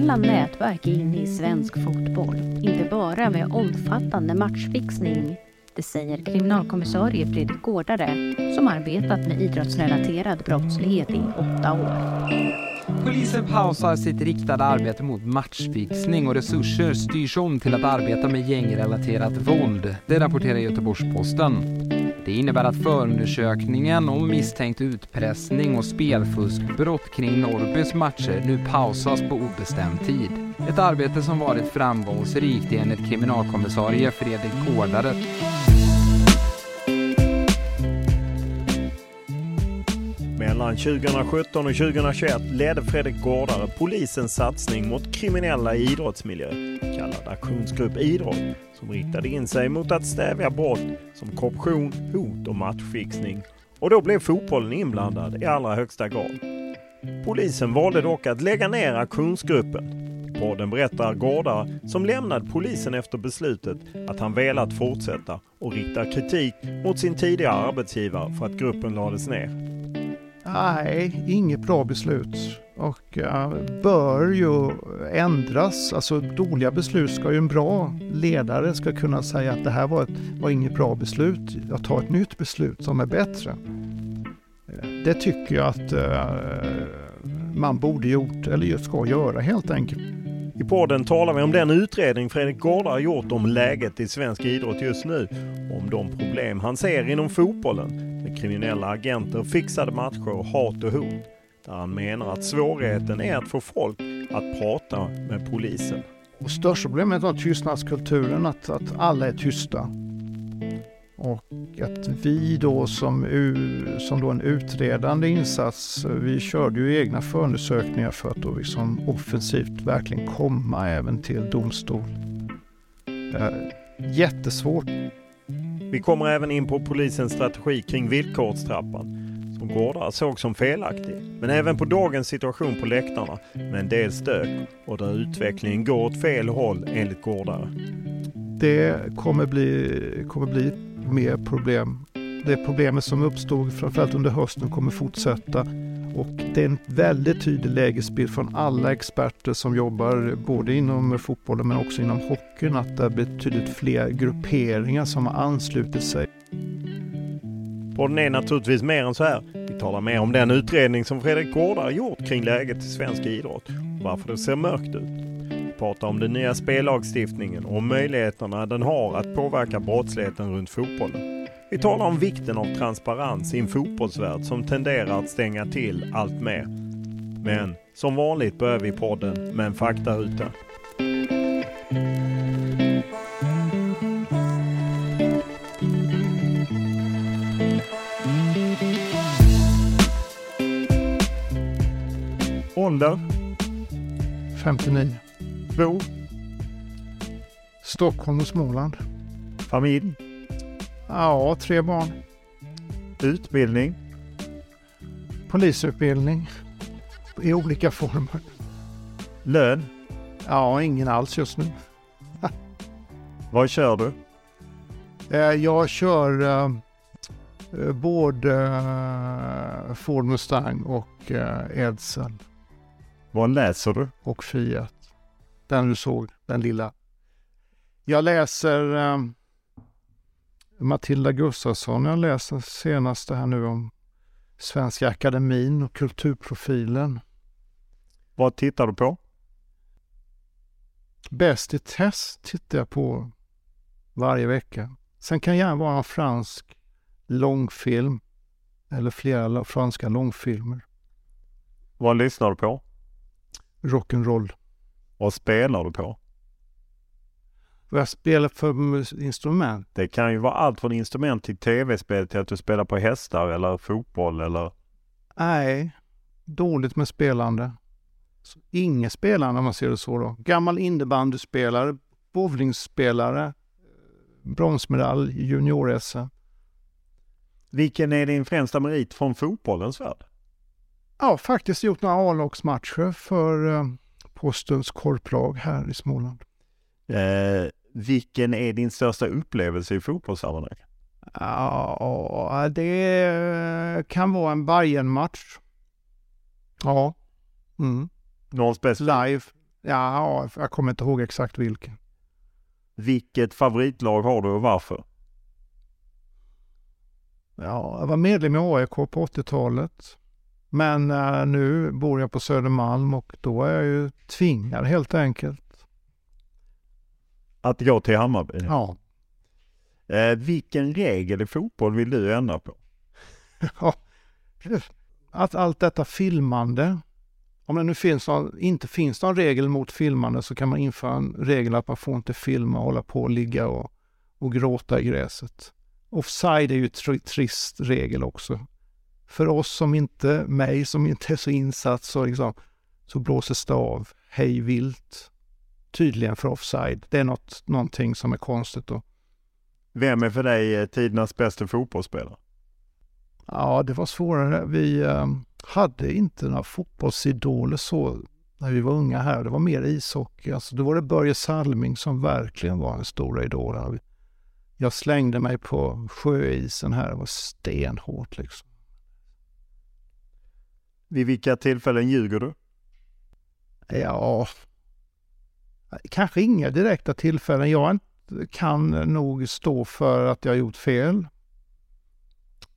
Kriminella nätverk är inne i svensk fotboll. Inte bara med omfattande matchfixning. Det säger kriminalkommissarie Fredrik Gårdare som arbetat med idrottsrelaterad brottslighet i åtta år. Polisen pausar sitt riktade arbete mot matchfixning och resurser styrs om till att arbeta med gängrelaterat våld. Det rapporterar Göteborgs-Posten. Det innebär att förundersökningen om misstänkt utpressning och spelfuskbrott kring Norrbys matcher nu pausas på obestämd tid. Ett arbete som varit framgångsrikt enligt kriminalkommissarie Fredrik Gårdare. Mellan 2017 och 2021 ledde Fredrik Gårdare polisens satsning mot kriminella i idrottsmiljö, kallad Aktionsgrupp Idrott, som riktade in sig mot att stävja brott som korruption, hot och matchfixning. Och då blev fotbollen inblandad i allra högsta grad. Polisen valde dock att lägga ner aktionsgruppen. Podden berättar Gårdare som lämnade polisen efter beslutet att han velat fortsätta och riktar kritik mot sin tidigare arbetsgivare för att gruppen lades ner. Nej, inget bra beslut och uh, bör ju ändras. Alltså dåliga beslut ska ju en bra ledare ska kunna säga att det här var, ett, var inget bra beslut. Jag tar ett nytt beslut som är bättre. Det tycker jag att uh, man borde gjort, eller ska göra helt enkelt. I podden talar vi om den utredning Fredrik Gårdar gjort om läget i svensk idrott just nu om de problem han ser inom fotbollen med kriminella agenter, fixade matcher hat och hot. Där han menar att svårigheten är att få folk att prata med polisen. Och största problemet var tystnadskulturen, att, att alla är tysta. Och att vi då som, som då en utredande insats, vi körde ju egna förundersökningar för att då liksom offensivt verkligen komma även till domstol. Eh, jättesvårt. Vi kommer även in på polisens strategi kring villkorstrappan som Gårdare såg som felaktig. Men även på dagens situation på läktarna med en del stök och där utvecklingen går åt fel håll enligt Gårdare. Det kommer bli, kommer bli mer problem. Det problemet som uppstod framförallt under hösten kommer fortsätta. Och det är en väldigt tydlig lägesbild från alla experter som jobbar både inom fotbollen men också inom hockeyn att det är betydligt fler grupperingar som har anslutit sig. Podden är naturligtvis mer än så här. Vi talar mer om den utredning som Fredrik Gårdar gjort kring läget i svensk idrott och varför det ser mörkt ut prata om den nya spellagstiftningen och möjligheterna den har att påverka brottsligheten runt fotbollen. Vi talar om vikten av transparens i en fotbollsvärld som tenderar att stänga till allt mer. Men som vanligt börjar vi podden med en faktaruta. Ålder? 59. Bor? Stockholm och Småland. Familj? Ja, tre barn. Utbildning? Polisutbildning i olika former. Lön? Ja, ingen alls just nu. Vad kör du? Eh, jag kör eh, eh, både eh, Ford Mustang och eh, Edsel Vad läser du? och Fiat. Den du såg, den lilla. Jag läser eh, Matilda Gustafsson. Jag läser senaste här nu om Svenska Akademin och kulturprofilen. Vad tittar du på? Bäst i test tittar jag på varje vecka. Sen kan det gärna vara en fransk långfilm eller flera franska långfilmer. Vad lyssnar du på? Rock'n'roll. Vad spelar du på? Vad jag spelar för instrument? Det kan ju vara allt från instrument till tv-spel till att du spelar på hästar eller fotboll eller... Nej, dåligt med spelande. Så Inget spelande om man ser det så då. Gammal innebandyspelare, bowlingspelare, bronsmedalj, junior-SM. Vilken är din främsta merit från fotbollens värld? Ja, faktiskt gjort några A-lagsmatcher för eh, Postens korplag här i Småland. Eh, vilken är din största upplevelse i fotbollssammanhang? Ja, det kan vara en Bayern-match. Ja. Mm. Någon specifik? Live. Ja, jag kommer inte ihåg exakt vilken. Vilket favoritlag har du och varför? Ja, jag var medlem i AIK på 80-talet. Men eh, nu bor jag på Södermalm och då är jag ju tvingad helt enkelt. Att gå till Hammarby? Ja. Eh, vilken regel i fotboll vill du ändra på? Ja. Att allt detta filmande, om det nu finns någon, inte finns någon regel mot filmande så kan man införa en regel att man får inte filma och hålla på och ligga och, och gråta i gräset. Offside är ju en trist regel också. För oss som inte, mig som inte är så insatt så, liksom, så blåses det av hej vilt. Tydligen för offside. Det är något, någonting som är konstigt då. Vem är för dig eh, tidernas bästa fotbollsspelare? Ja, det var svårare. Vi eh, hade inte några fotbollsidoler så när vi var unga här. Det var mer ishockey. Alltså, då var det Börje Salming som verkligen var en stora idol. Jag slängde mig på sjöisen här. Det var stenhårt liksom. Vid vilka tillfällen ljuger du? Ja, kanske inga direkta tillfällen. Jag kan nog stå för att jag har gjort fel.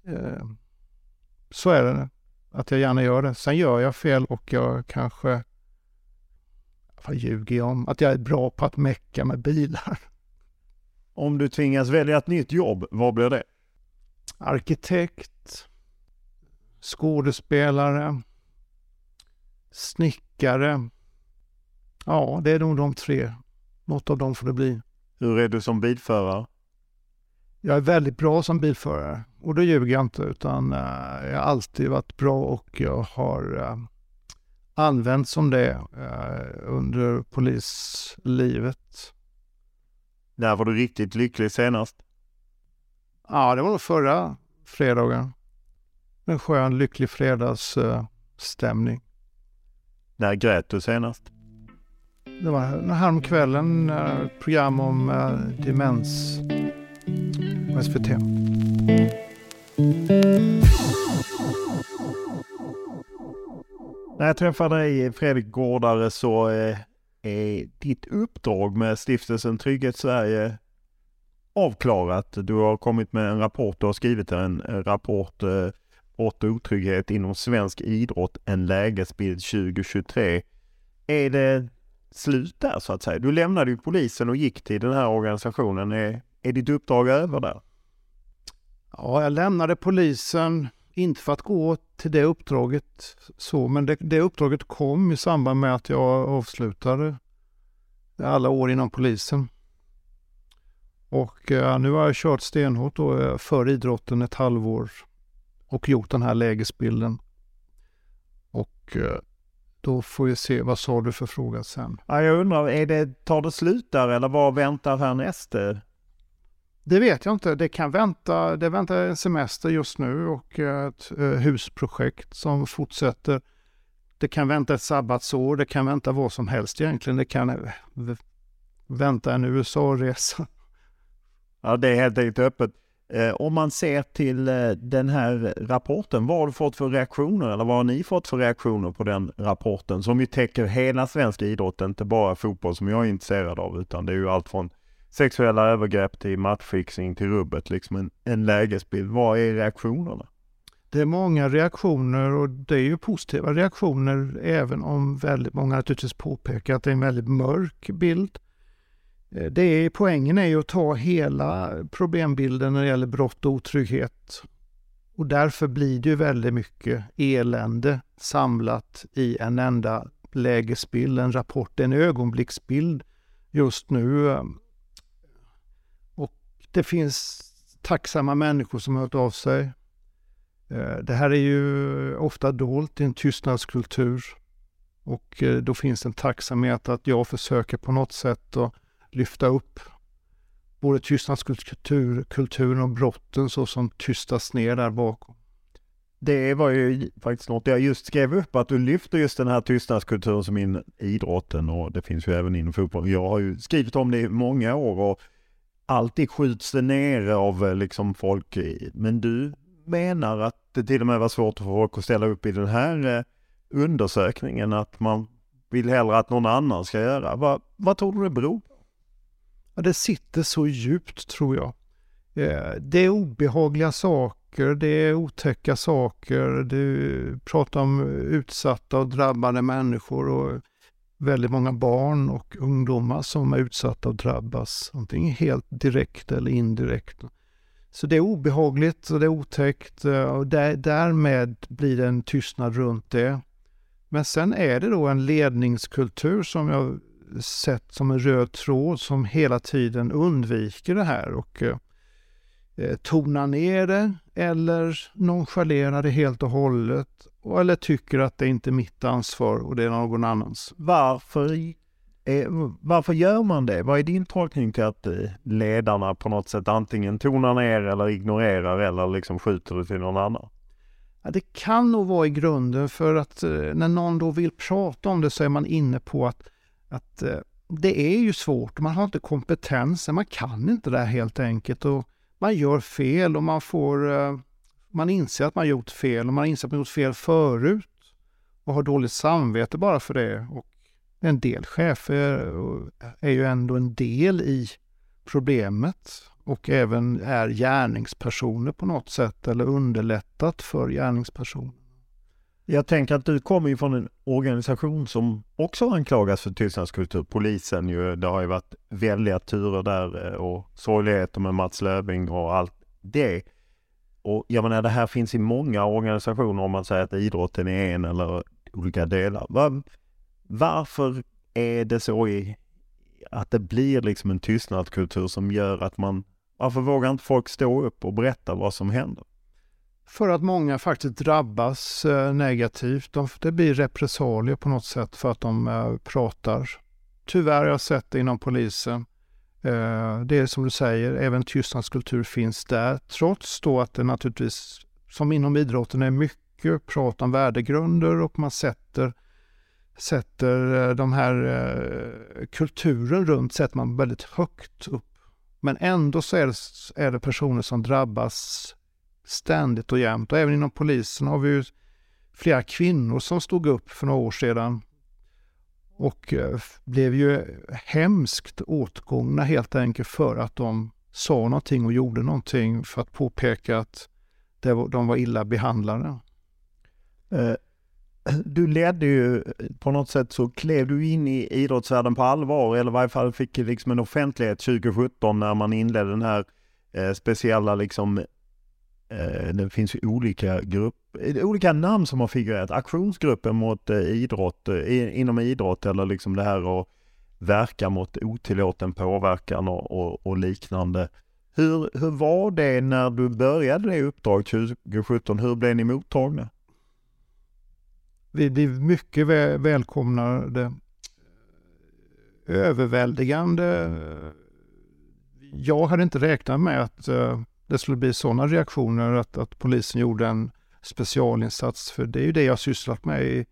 Eh, Så är det. Att jag gärna gör det. Sen gör jag fel och jag kanske... Vad ljuger jag om? Att jag är bra på att mecka med bilar. Om du tvingas välja ett nytt jobb, vad blir det? Arkitekt, skådespelare, snickare. Ja, det är nog de tre. Något av dem får det bli. Hur är du som bilförare? Jag är väldigt bra som bilförare och då ljuger jag inte utan eh, jag har alltid varit bra och jag har uh, använt som det eh, under polislivet. När var du riktigt lycklig senast? Ja, det var nog förra fredagen. En skön, lycklig fredagsstämning. När grät du senast? Det var häromkvällen, eh, program om eh, demens på SVT. När jag träffade dig Fredrik Gårdare så eh, är ditt uppdrag med stiftelsen Trygghet Sverige avklarat. Du har kommit med en rapport, du har skrivit en, en rapport eh, Brott och otrygghet inom svensk idrott, en lägesbild 2023. Är det slut där så att säga? Du lämnade ju polisen och gick till den här organisationen. Är, är ditt uppdrag över där? Ja, jag lämnade polisen, inte för att gå till det uppdraget så, men det, det uppdraget kom i samband med att jag avslutade alla år inom polisen. Och eh, nu har jag kört stenhårt då, eh, för idrotten ett halvår och gjort den här lägesbilden. Och eh, då får vi se, vad sa du för fråga sen? Ja, jag undrar, är det, tar det slut där eller vad väntar härnäst? Det vet jag inte. Det kan vänta, det väntar en semester just nu och ett eh, husprojekt som fortsätter. Det kan vänta ett sabbatsår, det kan vänta vad som helst egentligen. Det kan eh, vänta en USA-resa. Ja, det är helt enkelt öppet. Eh, om man ser till eh, den här rapporten, vad har du fått för reaktioner eller vad har ni fått för reaktioner på den rapporten som ju täcker hela svensk idrott, inte bara fotboll som jag är intresserad av utan det är ju allt från sexuella övergrepp till matchfixing till rubbet, liksom en, en lägesbild. Vad är reaktionerna? Det är många reaktioner och det är ju positiva reaktioner även om väldigt många naturligtvis påpekar att det är en väldigt mörk bild. Eh, det är, poängen är ju att ta hela problembilden när det gäller brott och otrygghet. Och därför blir det ju väldigt mycket elände samlat i en enda lägesbild, en rapport, en ögonblicksbild just nu eh, det finns tacksamma människor som har hört av sig. Eh, det här är ju ofta dolt i en tystnadskultur och då finns en tacksamhet att jag försöker på något sätt att lyfta upp både tystnadskulturen och brotten så som tystas ner där bakom. Det var ju faktiskt något jag just skrev upp, att du lyfter just den här tystnadskulturen som in idrotten och det finns ju även inom fotboll. Jag har ju skrivit om det i många år och alltid skjuts det ner av eh, liksom folk. Men du menar att det till och med var svårt för folk att ställa upp i den här eh, undersökningen, att man vill hellre att någon annan ska göra. Vad, vad tror du det beror på? Ja, det sitter så djupt tror jag. Eh, det är obehagliga saker, det är otäcka saker. Du pratar om utsatta och drabbade människor och väldigt många barn och ungdomar som är utsatta och drabbas, antingen helt direkt eller indirekt. Så det är obehagligt och det är otäckt eh, och där, därmed blir det en tystnad runt det. Men sen är det då en ledningskultur som jag sett som en röd tråd som hela tiden undviker det här och eh, eh tonar ner det eller nonchalerar det helt och hållet eller tycker att det inte är mitt ansvar och det är någon annans. Varför, är, varför gör man det? Vad är din tolkning till att eh, ledarna på något sätt antingen tonar ner eller ignorerar eller liksom skjuter det till någon annan? Ja, det kan nog vara i grunden för att eh, när någon då vill prata om det så är man inne på att, att eh, det är ju svårt. Man har inte kompetensen, man kan inte det här helt enkelt och man gör fel och man får eh, man inser att man gjort fel och man inser att man gjort fel förut och har dåligt samvete bara för det. Och en del chefer eh, är ju ändå en del i problemet och även är gärningspersoner på något sätt eller underlättat för gärningspersoner. Jag tänker att du kommer ju från en organisation som också anklagas för tystnadskultur. Polisen ju, det har ju varit väldiga turer där eh, och sorgligheter med Mats Löfving och allt det. Och jag menar det här finns i många organisationer om man säger att idrotten är en eller olika delar. Var, varför är det så i, att det blir liksom en tystnadskultur som gör att man, varför vågar inte folk stå upp och berätta vad som händer? För att många faktiskt drabbas eh, negativt. De, det blir repressalier på något sätt för att de eh, pratar. Tyvärr har jag sett det inom polisen. Eh, det är som du säger, även tystnadskultur finns där, trots då att det naturligtvis, som inom idrotten, är mycket prat om värdegrunder och man sätter, sätter de här kulturen runt sätter man väldigt högt upp. Men ändå så är det, är det personer som drabbas ständigt och jämt. Och även inom polisen har vi ju flera kvinnor som stod upp för några år sedan och eh, blev ju hemskt åtgångna helt enkelt för att de sa någonting och gjorde någonting för att påpeka att de var illa behandlade. Eh, du ledde ju på något sätt så klev du in i idrottsvärlden på allvar eller i varje fall fick liksom en offentlighet 2017 när man inledde den här eh, speciella liksom Eh, det finns ju olika, grupp, eh, olika namn som har figurerat. Aktionsgruppen mot eh, idrott, inom idrott eller liksom det här att verka mot otillåten påverkan och, och, och, liknande. Hur, hur var det när du började det uppdraget 2017? Hur blev ni mottagna? Vi blev mycket väl, välkomnade. Överväldigande. Jag hade inte räknat med att uh, det skulle bli sådana reaktioner, att, att polisen gjorde en specialinsats. För det är ju det jag sysslat med i,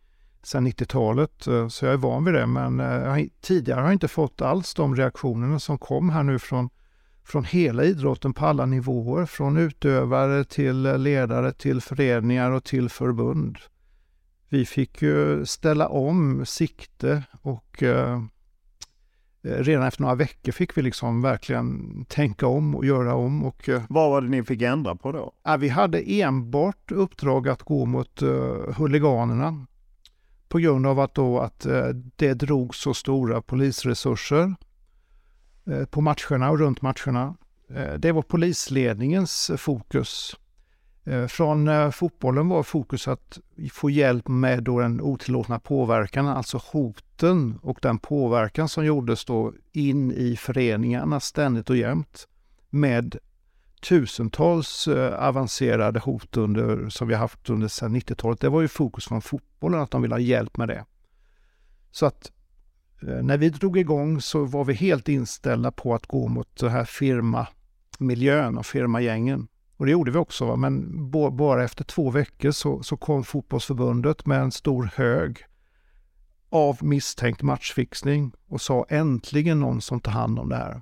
sedan 90-talet, eh, så jag är van vid det. Men eh, jag, tidigare har jag inte fått alls de reaktionerna som kom här nu från från hela idrotten på alla nivåer, från utövare till ledare till föreningar och till förbund. Vi fick ju ställa om sikte och eh, redan efter några veckor fick vi liksom verkligen tänka om och göra om. Och, eh, Vad var det ni fick ändra på då? Ja, vi hade enbart uppdrag att gå mot uh, huliganerna på grund av att, då att uh, det drog så stora polisresurser. Eh, på matcherna och runt matcherna. Eh, det var polisledningens fokus. Eh, från eh, fotbollen var fokus att få hjälp med då den otillåtna påverkan, alltså hoten och den påverkan som gjordes då in i föreningarna ständigt och jämt med tusentals eh, avancerade hot under, som vi haft under sedan 90-talet. Det var ju fokus från fotbollen att de ville ha hjälp med det. Så att när vi drog igång så var vi helt inställda på att gå mot den här firmamiljön och firmagängen. Och det gjorde vi också, va? men bara efter två veckor så, så kom fotbollsförbundet med en stor hög av misstänkt matchfixning och sa äntligen någon som tar hand om det här.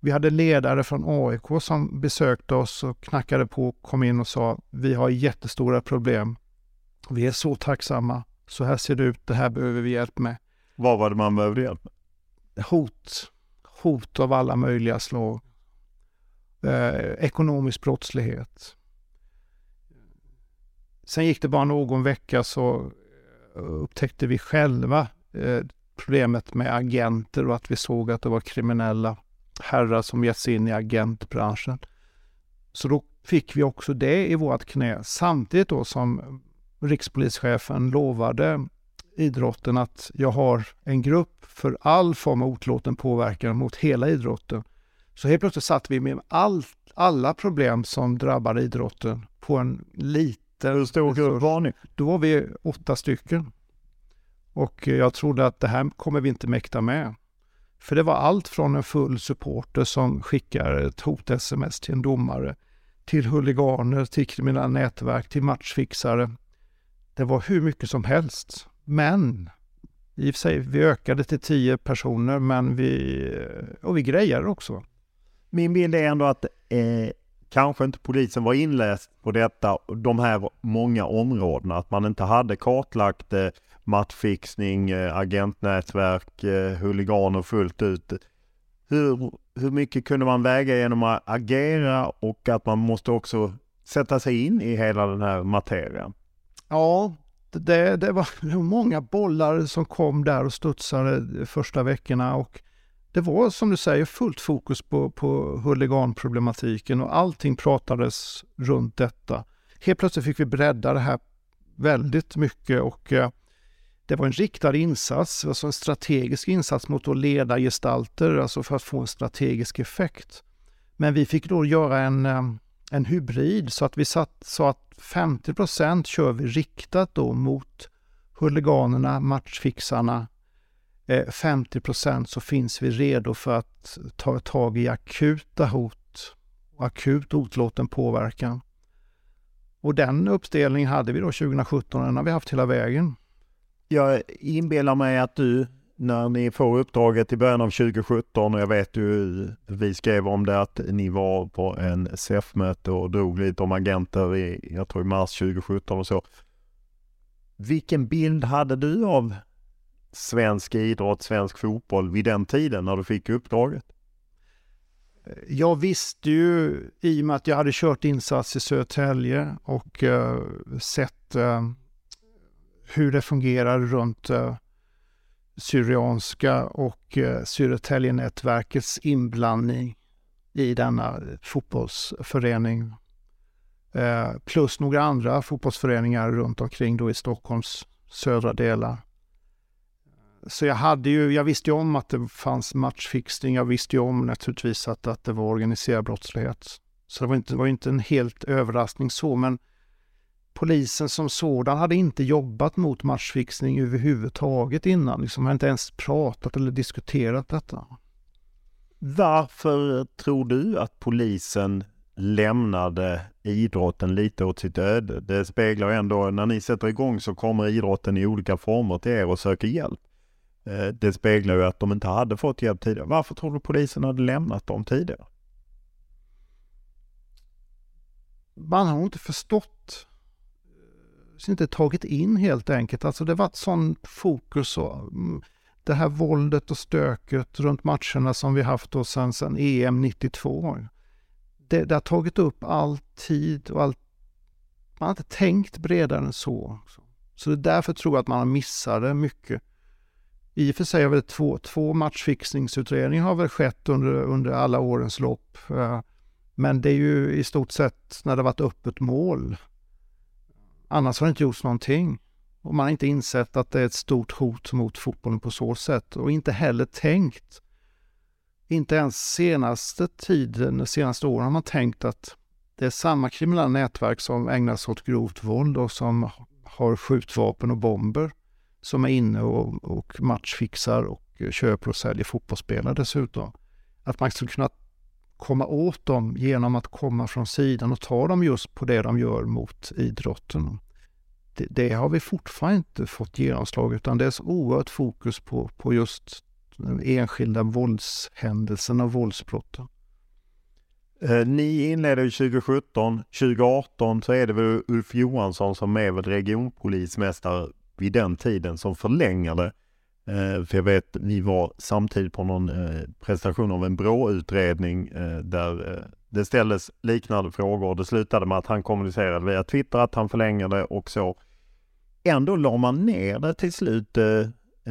Vi hade ledare från AIK som besökte oss och knackade på, kom in och sa vi har jättestora problem. Vi är så tacksamma. Så här ser det ut, det här behöver vi hjälp med. Vad var det man behövde hjälp med? Hot. Hot av alla möjliga slag. Eh, ekonomisk brottslighet. Sen gick det bara någon vecka så eh, upptäckte vi själva eh, problemet med agenter och att vi såg att det var kriminella herrar som gett sig in i agentbranschen. Så då fick vi också det i vårt knä samtidigt då som rikspolischefen lovade idrotten att jag har en grupp för all form av otillåten påverkan mot hela idrotten. Så helt plötsligt satt vi med all, alla problem som drabbar idrotten på en liten... Hur stor grupp var ni? Då var vi åtta stycken. Och jag trodde att det här kommer vi inte mäkta med. För det var allt från en full supporter som skickar ett hot-sms till en domare, till huliganer, till kriminella nätverk, till matchfixare. Det var hur mycket som helst. Men i och för sig, vi ökade till tio personer, men vi, och vi grejade också. Min bild är ändå att eh, kanske inte polisen var inläst på detta, de här många områdena, att man inte hade kartlagt eh, matchfixning, eh, agentnätverk, eh, huliganer fullt ut. Hur, hur mycket kunde man väga genom att agera och att man måste också sätta sig in i hela den här materien? Ja, det, det var många bollar som kom där och studsade första veckorna och det var som du säger fullt fokus på, på huliganproblematiken och allting pratades runt detta. Helt plötsligt fick vi bredda det här väldigt mycket och eh, det var en riktad insats, alltså en strategisk insats mot att leda gestalter, alltså för att få en strategisk effekt. Men vi fick då göra en, eh, en hybrid så att vi satt, sa att 50% kör vi riktat då mot huliganerna, matchfixarna. Eh, 50 procent så finns vi redo för att ta tag i akuta hot och akut otlåten påverkan. Och den uppdelningen hade vi då 2017, den har vi haft hela vägen. Jag inbillar mig att du när ni får uppdraget i början av 2017 och jag vet ju, vi skrev om det att ni var på en SEF-möte och drog lite om agenter i, jag tror i mars 2017 och så. Vilken bild hade du av svensk idrott, svensk fotboll vid den tiden när du fick uppdraget? Eh, jag visste ju i och med att jag hade kört insats i Södertälje och uh, sett uh, hur det fungerar runt uh, Syrianska och eh, Södertäljenätverkets inblandning i denna fotbollsförening. Eh, plus några andra fotbollsföreningar runt omkring då i Stockholms södra delar. Så jag hade ju, jag visste ju om att det fanns matchfixning. Jag visste ju om naturligtvis att, att det var organiserad brottslighet. Så det var inte, var inte en helt överraskning så, men polisen som sådan hade inte jobbat mot matchfixning överhuvudtaget innan. Liksom har inte ens pratat eller diskuterat detta. Varför tror du att polisen lämnade idrotten lite åt sitt öde? Det speglar ändå, när ni sätter igång så kommer idrotten i olika former till er och söker hjälp. Eh, det speglar ju att de inte hade fått hjälp tidigare. Varför tror du polisen hade lämnat dem tidigare? Man har inte förstått, eh, inte tagit in helt enkelt. Alltså det var ett sån fokus och mm, det här våldet och stöket runt matcherna som vi haft då sedan, sedan EM 92. Det, det har tagit upp all tid och allt. Man har inte tänkt bredare än så. Så det är därför tror jag att man har missat det mycket. I och för sig har väl två, två matchfixningsutredningar har väl skett under, under alla årens lopp. Eh, men det är ju i stort sett när det varit öppet mål. Annars har det inte gjorts någonting. Och man har inte insett att det är ett stort hot mot fotbollen på så sätt och inte heller tänkt. Inte ens senaste tiden, de senaste åren har man tänkt att det är samma kriminella nätverk som ägnar sig åt grovt våld och som har skjutvapen och bomber som är inne och, och matchfixar och köper och säljer fotbollsspelare dessutom. Att man skulle kunna komma åt dem genom att komma från sidan och ta dem just på det de gör mot idrotten. Det, det har vi fortfarande inte fått genomslag utan det är så oerhört fokus på, på just den enskilda våldshändelsen och våldsbrotten. Eh, ni inledde 2017, 2018 så är det väl Ulf Johansson som är väl regionpolismästare vid den tiden som förlänger det. Eh, för jag vet, vi var samtidigt på någon eh, presentation av en BRÅ-utredning eh, där eh, det ställdes liknande frågor. Det slutade med att han kommunicerade via Twitter att han förlänger det och så. Ändå la man ner det till slut eh,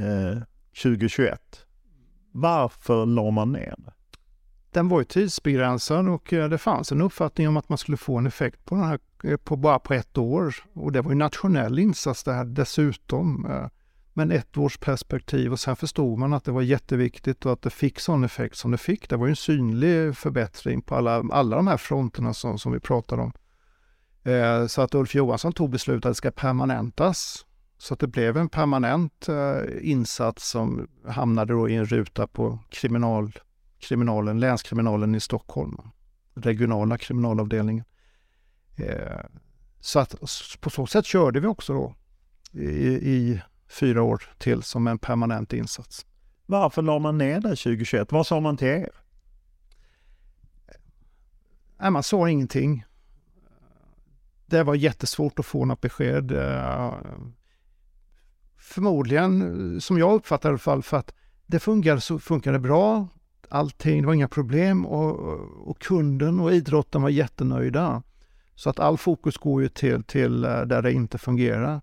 eh 2021. Varför la man ner det? Den var ju tidsbegränsad och eh, det fanns en uppfattning om att man skulle få en effekt på den här eh, på bara på ett år. Och det var ju nationell insats det här dessutom. Eh. Men ett års perspektiv och sen förstod man att det var jätteviktigt och att det fick sån effekt som det fick. Det var ju en synlig förbättring på alla, alla de här fronterna som, som vi pratade om. Så att Ulf Johansson tog beslutet att det ska permanentas. Så att det blev en permanent insats som hamnade då i en ruta på kriminal, kriminalen, länskriminalen i Stockholm. Regionala kriminalavdelningen. Eh, så att på så sätt körde vi också då i, i fyra år till som en permanent insats. Varför la man ner det 2021? Vad sa man till er? Nej, man sa ingenting. Det var jättesvårt att få något besked. Förmodligen, som jag uppfattar i alla fall, för att det funkade så funkade bra. Allting, det var inga problem och, och kunden och idrotten var jättenöjda. Så att all fokus går ju till, till eh, där det inte fungerar.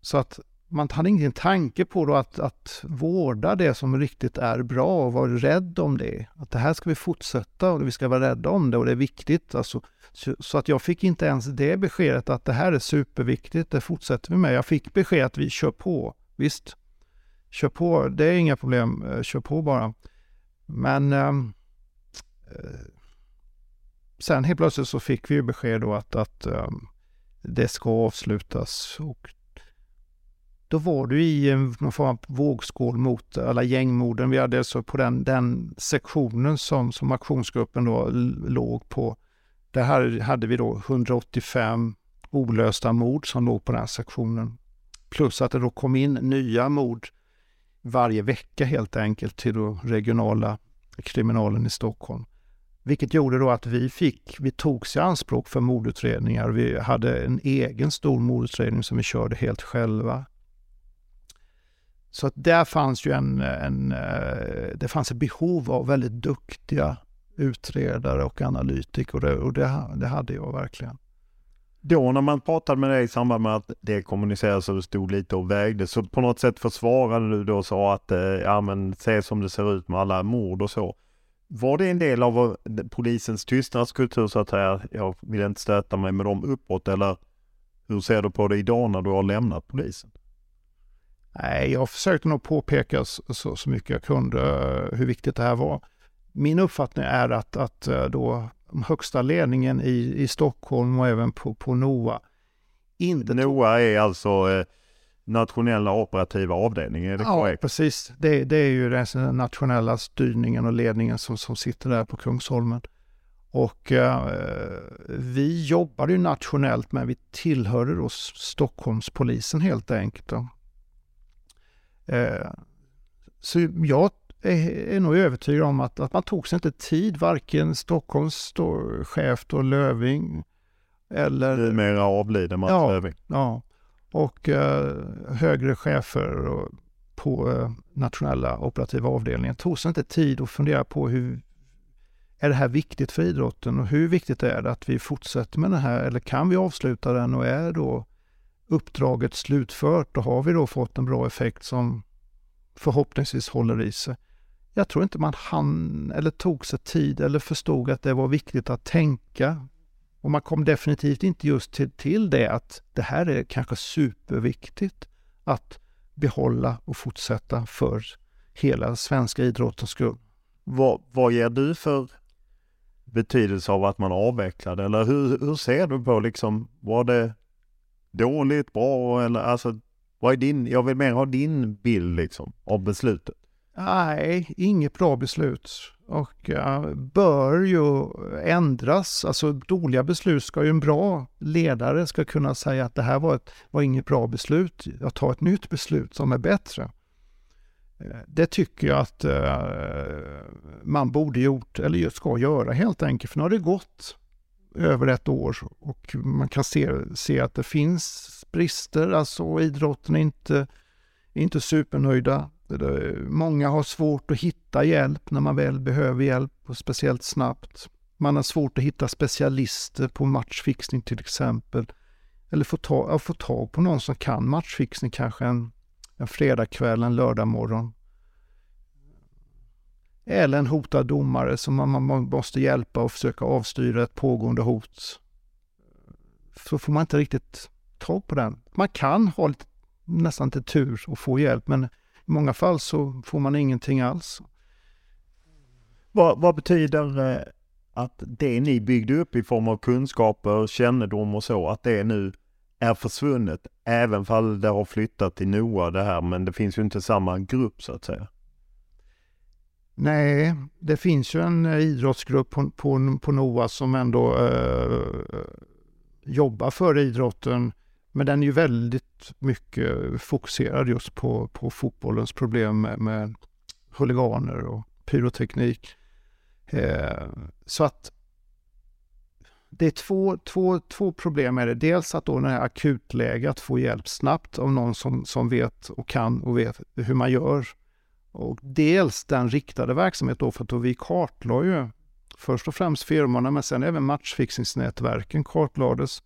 Så att man hade ingen tanke på då att, att vårda det som riktigt är bra och vara rädd om det. Att det här ska vi fortsätta och vi ska vara rädda om det och det är viktigt. Alltså, så, så, att jag fick inte ens det beskedet att det här är superviktigt, det fortsätter vi med. Jag fick besked att vi kör på. Visst, kör på, det är inga problem, eh, kör på bara. Men ehm, eh, sen helt plötsligt så fick vi besked då att, att eh, det ska avslutas och då var du i en form av vågskål mot alla gängmorden. Vi hade alltså på den, den sektionen som, som aktionsgruppen då låg på. Där hade, hade vi då 185 olösta mord som låg på den här sektionen. Plus att det då kom in nya mord varje vecka helt enkelt till då regionala kriminalen i Stockholm. Vilket gjorde då att vi fick, vi togs i anspråk för mordutredningar. Vi hade en egen stor mordutredning som vi körde helt själva. Så att där fanns ju en, en, eh, det fanns ett behov av väldigt duktiga utredare och analytiker och det, och det, det hade jag verkligen. Då när man pratade med dig i samband med att det kommunicerades och det stod lite och vägde så på något sätt försvarade du då och sa att eh, ja men se som det ser ut med alla mord och så. Var det en del av eh, polisens tystnadskultur så att säga, jag vill inte stöta mig med dem uppåt eller hur ser du på det idag när du har lämnat polisen? Nej, jag försökte nog påpeka så, så mycket jag kunde eh, hur viktigt det här var. Min uppfattning är att, att eh, då högsta ledningen i, i Stockholm och även på, på NOA inte... NOA är alltså eh, nationella operativa avdelningen, är det ja, korrekt? precis. Det, det är ju den nationella styrningen och ledningen som, som sitter där på Kungsholmen. Och eh, vi jobbade ju nationellt men vi tillhörde då Stockholmspolisen helt enkelt. Eh, så jag är, är nog övertygad om att, att man tog sig inte tid, varken Stockholms då, chef då, Löving eller... Numera avliden Mats ja, Löving. Ja, och eh, högre chefer och, på eh, nationella operativa avdelningen tog sig inte tid att fundera på hur är det här viktigt för idrotten och hur viktigt är det att vi fortsätter med det här eller kan vi avsluta den och är då uppdraget slutfört och har vi då fått en bra effekt som förhoppningsvis håller i sig. Jag tror inte man hann eller tog sig tid eller förstod att det var viktigt att tänka. Och man kom definitivt inte just till, till det att det här är kanske superviktigt att behålla och fortsätta för hela svenska idrottens skull. Vad, vad ger du för betydelse av att man avvecklade? Eller hur, hur ser du på liksom, var det dåligt, bra eller alltså, vad är din, jag vill mer ha din bild liksom av beslutet. Nej, inget bra beslut och eh, bör ju ändras. Alltså dåliga beslut ska ju en bra ledare ska kunna säga att det här var, ett, var inget bra beslut. Jag tar ett nytt beslut som är bättre. Eh, det tycker jag att eh, man borde gjort, eller ska göra helt enkelt. För nu har det gått över ett år och man kan se, se att det finns brister. Alltså idrotten är inte, inte supernöjda. Många har svårt att hitta hjälp när man väl behöver hjälp och speciellt snabbt. Man har svårt att hitta specialister på matchfixning till exempel. Eller få, ta, få tag på någon som kan matchfixning kanske en, en fredagkväll, en lördagmorgon. Eller en hotad domare som man, man måste hjälpa och försöka avstyra ett pågående hot. Så får man inte riktigt tag på den. Man kan ha lite, nästan till tur och få hjälp men i många fall så får man ingenting alls. Vad, vad betyder eh, att det ni byggde upp i form av kunskaper, kännedom och så, att det nu är försvunnet, även fall det har flyttat till NOA det här, men det finns ju inte samma grupp så att säga. Nej, det finns ju en idrottsgrupp på, på, på NOA som ändå eh, jobbar för idrotten. Men den är ju väldigt mycket fokuserad just på, på fotbollens problem med, med huliganer och pyroteknik. Eh, så att det är två, två, två problem med det. Dels att då när det är akutläge att få hjälp snabbt av någon som, som vet och kan och vet hur man gör. Och dels den riktade verksamhet då för att då vi kartlade ju först och främst firmorna men sen även matchfixningsnätverken kartlades.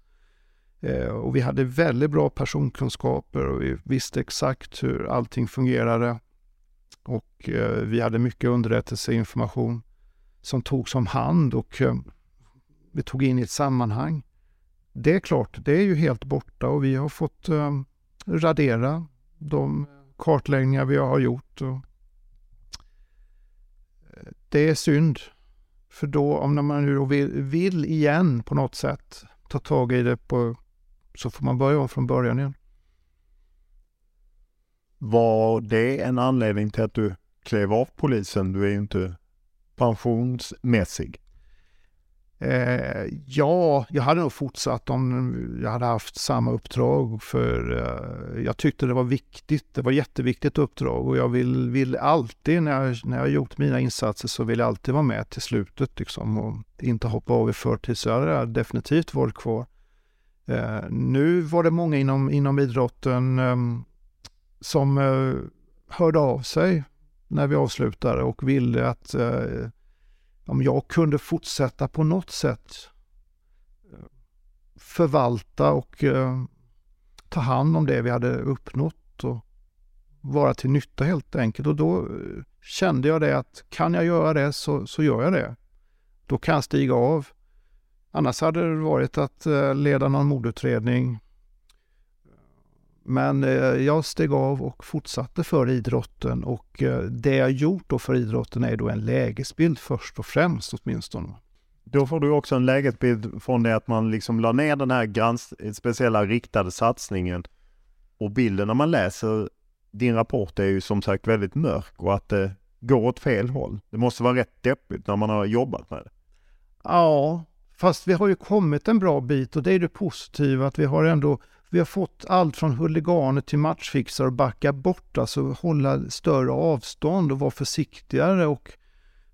Eh, och vi hade väldigt bra personkunskaper och vi visste exakt hur allting fungerade. Och eh, vi hade mycket underrättelseinformation som togs om hand och eh, vi tog in i ett sammanhang. Det är klart, det är ju helt borta och vi har fått radera de kartläggningar vi har gjort. Och det är synd. För då, om man nu vill, vill igen på något sätt ta tag i det på, så får man börja om från början igen. Var det en anledning till att du klev av polisen? Du är ju inte pensionsmässig. Eh, ja, jag hade nog fortsatt om jag hade haft samma uppdrag för eh, jag tyckte det var viktigt. Det var jätteviktigt uppdrag och jag vill, vill alltid när jag, när jag har gjort mina insatser så vill jag alltid vara med till slutet liksom och inte hoppa av i förtid. Så jag hade definitivt varit kvar. Eh, nu var det många inom, inom idrotten ehm, som eh, hörde av sig när vi avslutade och ville att eh, om jag kunde fortsätta på något sätt eh, förvalta och eh, ta hand om det vi hade uppnått och vara till nytta helt enkelt. Och då eh, kände jag det att kan jag göra det så, så gör jag det. Då kan jag stiga av. Annars hade det varit att leda någon mordutredning, men eh, jag steg av och fortsatte för idrotten och eh, det jag gjort då för idrotten är då en lägesbild först och främst åtminstone. Då får du också en lägesbild från det att man liksom la ner den här grans speciella riktade satsningen. Och bilden när man läser din rapport är ju som sagt väldigt mörk och att det går åt fel håll. Det måste vara rätt deppigt när man har jobbat med det. Ja, fast vi har ju kommit en bra bit och det är det positiva att vi har ändå vi har fått allt från huliganer till matchfixare att backa bort, alltså hålla större avstånd och vara försiktigare och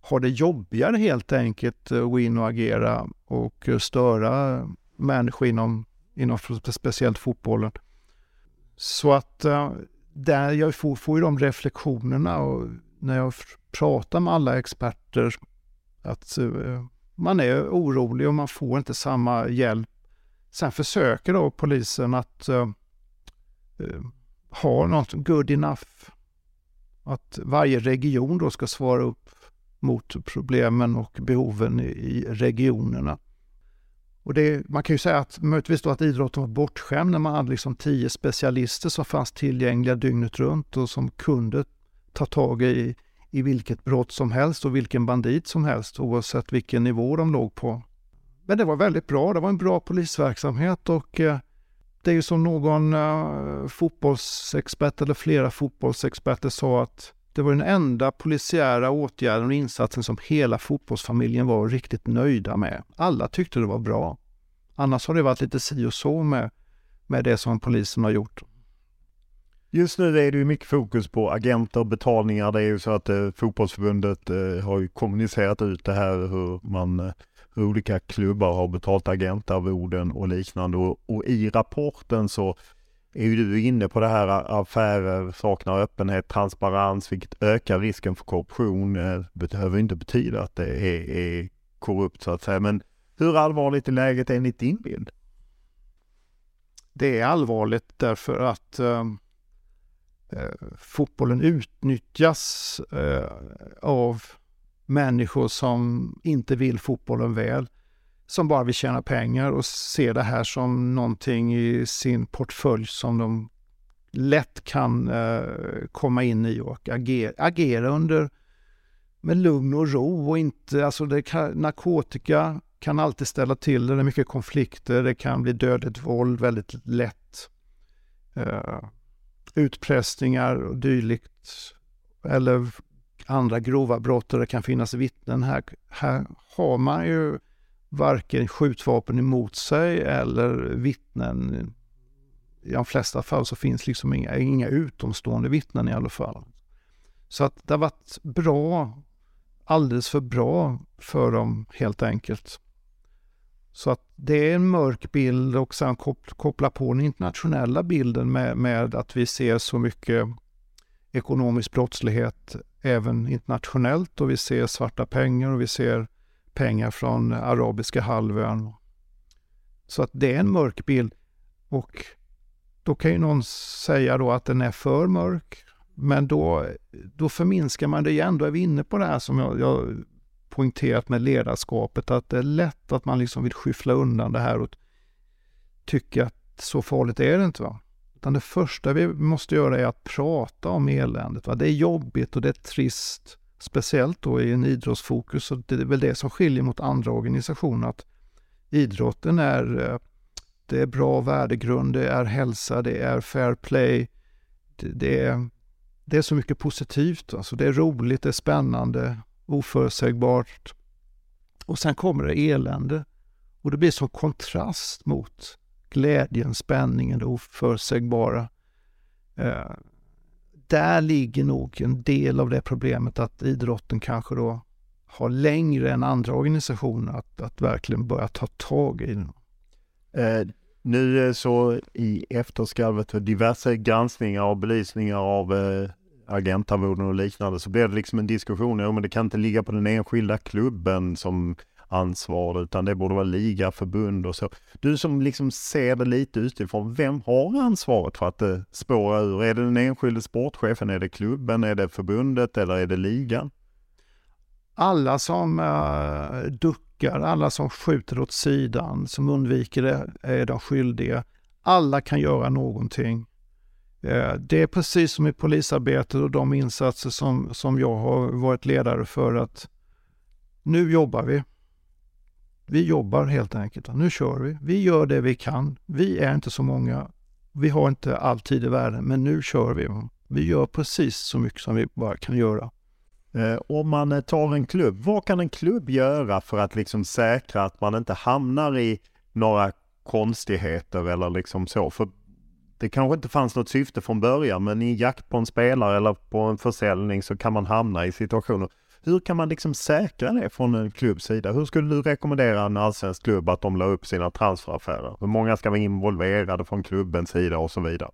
ha det jobbigare helt enkelt eh, att gå in och agera och eh, störa människor inom, inom speciellt fotbollen. Så att eh, där jag får, får ju de reflektionerna och när jag pratar med alla experter att man är orolig och man får inte samma hjälp. Sen försöker då polisen att uh, ha något good enough. Att varje region då ska svara upp mot problemen och behoven i regionerna. Och det, man kan ju säga att möjligtvis då att idrotten var bortskämd när man hade liksom tio specialister som fanns tillgängliga dygnet runt och som kunde ta tag i, i vilket brott som helst och vilken bandit som helst oavsett vilken nivå de låg på. Men det var väldigt bra, det var en bra polisverksamhet och eh, det är ju som någon eh, fotbollsexpert eller flera fotbollsexperter sa att det var den enda polisiära åtgärden och insatsen som hela fotbollsfamiljen var riktigt nöjda med. Alla tyckte det var bra. Annars har det varit lite si och så med, med det som polisen har gjort. Just nu är det ju mycket fokus på agenter och betalningar. Det är ju så att eh, fotbollsförbundet eh, har ju kommunicerat ut det här hur man eh, hur olika klubbar har betalt agentarvoden och liknande och, och i rapporten så är ju du inne på det här eh, affärer saknar öppenhet, transparens, vilket ökar risken för korruption. Eh, det behöver inte betyda att det är, är korrupt så att säga. Men hur allvarligt är läget enligt din bild? Det är allvarligt därför att eh, Eh, fotbollen utnyttjas eh, av människor som inte vill fotbollen väl som bara vill tjäna pengar och ser det här som någonting i sin portfölj som de lätt kan eh, komma in i och agera, agera under med lugn och ro och inte, alltså det kan, narkotika kan alltid ställa till det, det är mycket konflikter, det kan bli dödligt våld väldigt lätt. Eh, utpressningar och dylikt. Eller andra grova brott där det kan finnas vittnen. Här, här har man ju varken skjutvapen emot sig eller vittnen. I de flesta fall så finns liksom inga, inga utomstående vittnen i alla fall. Så att det har varit bra, alldeles för bra för dem helt enkelt. Så att det är en mörk bild och sen koppla på den internationella bilden med, med att vi ser så mycket ekonomisk brottslighet även internationellt och vi ser svarta pengar och vi ser pengar från arabiska halvön. Så att det är en mörk bild. Och då kan ju någon säga då att den är för mörk. Men då, då förminskar man det igen. Då är vi inne på det här som jag, jag poängterat med ledarskapet. Att det är lätt att man liksom vill skyffla undan det här och tycka att så farligt är det inte. Va? Utan det första vi måste göra är att prata om eländet. Va? Det är jobbigt och det är trist. Speciellt då i en idrottsfokus. Och det är väl det som skiljer mot andra organisationer. Att idrotten är, eh, det är bra värdegrund, det är hälsa, det är fair play. Det, det är, det är så mycket positivt. Alltså det är roligt, det är spännande, oförutsägbart. Och sen kommer det elände. Och det blir som kontrast mot glädjen, spänningen, det oförutsägbara. Eh, där ligger nog en del av det problemet att idrotten kanske då har längre än andra organisationer att, att verkligen börja ta tag i den. Eh, nu så i efterskalvet för diverse granskningar och belysningar av eh, agentarvoden och liknande så blir det liksom en diskussion. Jo, men det kan inte ligga på den enskilda klubben som ansvar utan det borde vara liga, förbund och så. Du som liksom ser det lite utifrån, vem har ansvaret för att eh, det spårar ur? Är det den enskilde sportchefen, är det klubben, är det förbundet eller är det ligan? Alla som äh, duckar, alla som skjuter åt sidan, som undviker det, är de skyldiga. Alla kan göra någonting. Eh, det är precis som i polisarbetet och de insatser som, som jag har varit ledare för att nu jobbar vi Vi jobbar helt enkelt. Nu kör vi. Vi gör det vi kan. Vi är inte så många. Vi har inte all tid i världen, men nu kör vi. Vi gör precis så mycket som vi bara kan göra. Eh, om man eh, tar en klubb, vad kan en klubb göra för att liksom säkra att man inte hamnar i några konstigheter eller liksom så? För det kanske inte fanns något syfte från början, men i jakt på en spelare eller på en försäljning så kan man hamna i situationer. Hur kan man liksom säkra det från en klubbs sida? Hur skulle du rekommendera en allsvensk klubb att de la upp sina transferaffärer? Hur många ska vara involverade från klubbens sida och så vidare?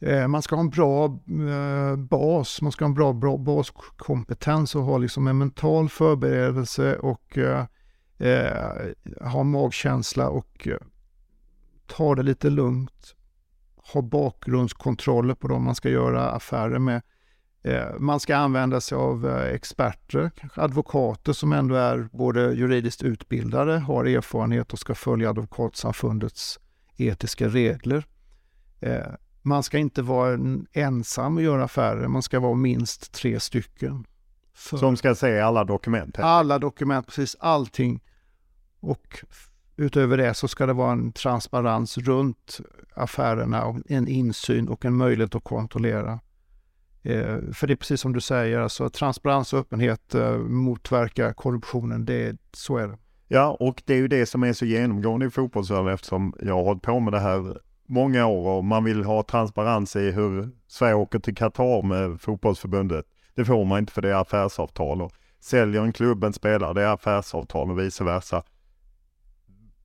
Eh, man ska ha en bra eh, bas, man ska ha en bra, bra baskompetens och ha liksom en mental förberedelse och eh, eh ha magkänsla och eh, ta det lite lugnt. Ha bakgrundskontroller på dem man ska göra affärer med. Man ska använda sig av experter, advokater som ändå är både juridiskt utbildade, har erfarenhet och ska följa advokatsamfundets etiska regler. Man ska inte vara ensam och göra affärer, man ska vara minst tre stycken. För Som ska se alla dokument? Här. Alla dokument, precis allting. Och utöver det så ska det vara en transparens runt affärerna, och en insyn och en möjlighet att kontrollera. Eh, för det är precis som du säger, alltså transparens och öppenhet eh, motverkar korruptionen. Det, så är det. Ja, och det är ju det som är så genomgående i fotbollsvärlden eftersom jag har hållit på med det här många år och man vill ha transparens i hur Sverige åker till Qatar med fotbollsförbundet. Det får man inte för det är affärsavtal och säljer en klubb en spelare, det är affärsavtal och vice versa.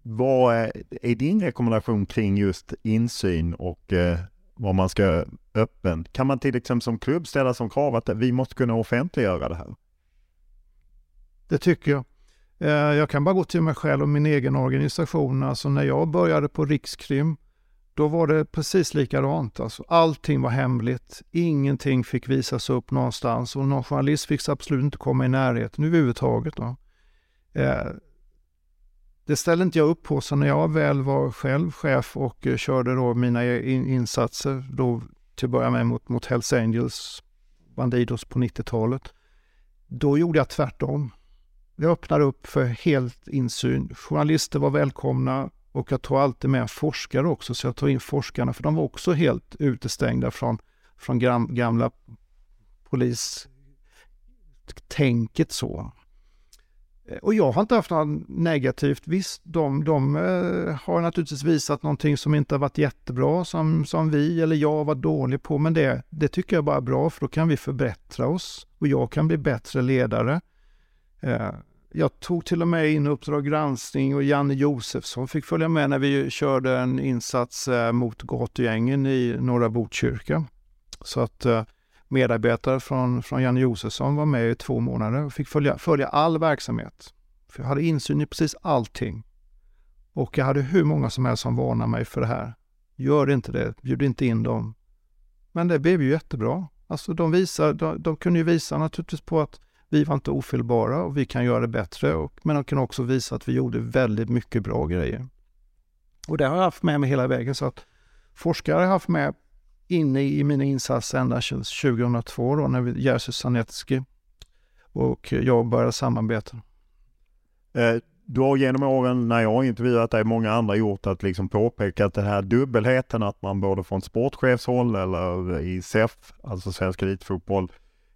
Vad är, är din rekommendation kring just insyn och eh, vad man ska öppen? Kan man till exempel som klubb ställa som krav att vi måste kunna offentliggöra det här? Det tycker jag. Eh, jag kan bara gå till mig själv och min egen organisation. Alltså när jag började på Rikskrim då var det precis likadant. Alltså, allting var hemligt. Ingenting fick visas upp någonstans och någon journalist fick absolut inte komma i närheten överhuvudtaget. Då. Eh, det ställde inte jag upp på, så när jag väl var själv chef och eh, körde då mina insatser, då till att börja med mot, mot Hells Angels, Bandidos på 90-talet, då gjorde jag tvärtom. Jag öppnade upp för helt insyn. Journalister var välkomna, och jag tog alltid med forskare också, så jag tog in forskarna, för de var också helt utestängda från, från gamla polistänket så. Eh, och jag har inte haft något negativt. Visst, de, de eh, har naturligtvis visat någonting som inte har varit jättebra, som, som vi eller jag var dålig på, men det, det tycker jag bara är bra, för då kan vi förbättra oss och jag kan bli bättre ledare. Eh, jag tog till och med in Uppdrag granskning och Janne Josefsson fick följa med när vi körde en insats mot gatugängen i norra Botkyrka. Så att eh, medarbetare från, från Janne Josefsson var med i två månader och fick följa, följa all verksamhet. För jag hade insyn i precis allting. Och jag hade hur många som helst som varnade mig för det här. Gör inte det, bjud inte in dem. Men det blev ju jättebra. Alltså de, visar, de, de kunde ju visa naturligtvis på att vi var inte ofelbara och vi kan göra det bättre. Och, men de kunde också visa att vi gjorde väldigt mycket bra grejer. Och det har jag haft med mig hela vägen. Så att forskare har jag haft med inne i mina insatser ända sedan 2002 då när Jerzy Sanetski och jag började samarbeta. Eh, du har genom åren när jag har intervjuat dig, många andra gjort att liksom påpeka att den här dubbelheten att man både från sportchefshåll eller i SEF, alltså Svensk Elitfotboll,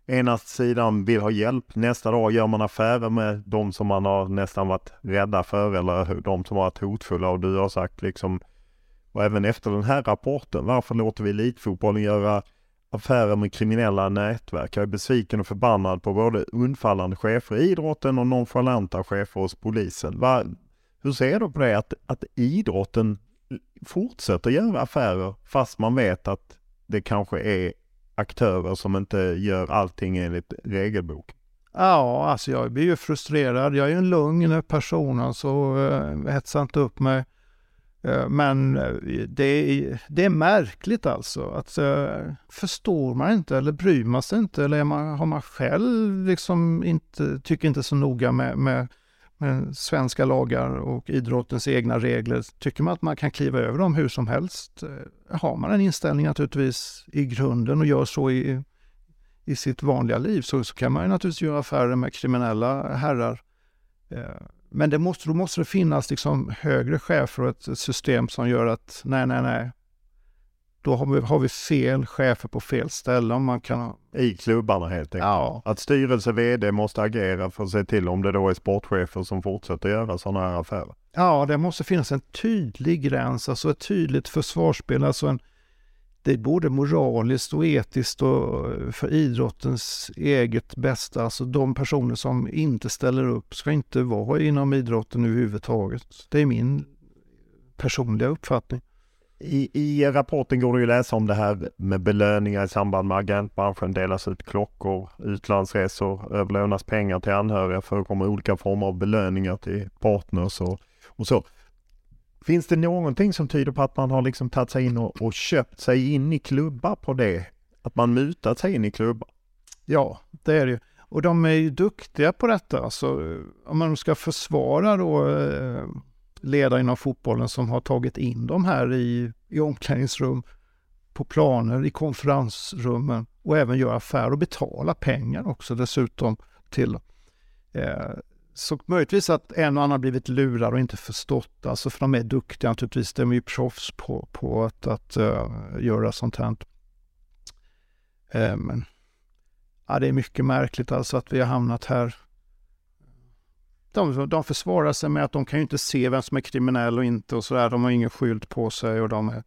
ena sidan vill ha hjälp, nästa dag gör man affärer med de som man har nästan varit rädda för eller de som har varit hotfulla och du har sagt liksom och även efter den här rapporten, varför låter vi elitfotbollen göra affärer med kriminella nätverk? Jag är besviken och förbannad på både undfallande chefer i idrotten och nonchalanta chefer hos polisen. Va, hur ser du på det att, att idrotten fortsätter göra affärer fast man vet att det kanske är aktörer som inte gör allting enligt regelbok? Ja, alltså jag blir ju frustrerad. Jag är ju en lugn person, alltså, eh, så äh, hetsa inte upp mig. Eh, men eh, det är, det är märkligt alltså. Att, eh, förstår man inte eller bryr man sig inte eller man, har man själv liksom inte, tycker inte så noga med, med med svenska lagar och idrottens egna regler. Tycker man att man kan kliva över dem hur som helst? Har man en inställning naturligtvis i grunden och gör så i, i sitt vanliga liv så, så kan man naturligtvis göra affärer med kriminella herrar. Men det måste, då måste det finnas liksom högre chefer och ett system som gör att nej, nej, nej. Då har vi, har vi fel chefer på fel ställe. Om man kan... I klubbarna helt enkelt. Ja. Att styrelse, vd måste agera för att se till om det då är sportchefer som fortsätter göra sådana här affärer. Ja, det måste finnas en tydlig gräns, alltså ett tydligt försvarsspel, alltså en, det är både moraliskt och etiskt och eh, för idrottens eget bästa. Alltså de personer som inte ställer upp ska inte vara inom idrotten överhuvudtaget. Det är min personliga uppfattning. I, I rapporten går det att läsa om det här med belöningar i samband med agentbranschen. Delas ut klockor, utlandsresor, överlånas pengar till anhöriga, förekommer olika former av belöningar till partners och, och så. Finns det någonting som tyder på att man har liksom tagit sig in och, och köpt sig in i klubbar på det? Att man mutat sig in i klubbar? Ja, det är det ju. Och de är ju duktiga på detta. Alltså, om man ska försvara då eh, ledare inom fotbollen som har tagit in de här i, i omklädningsrum, på planer, i konferensrummen och även gör affärer och betala pengar också dessutom till. Eh, så möjligtvis att en och annan blivit lurad och inte förstått, alltså för de är duktiga naturligtvis, de är ju proffs på, på att, att uh, göra sånt här. Uh, men ja, det är mycket märkligt alltså att vi har hamnat här. De, de försvarar sig med att de kan ju inte se vem som är kriminell och inte och sådär. De har ingen skylt på sig och de är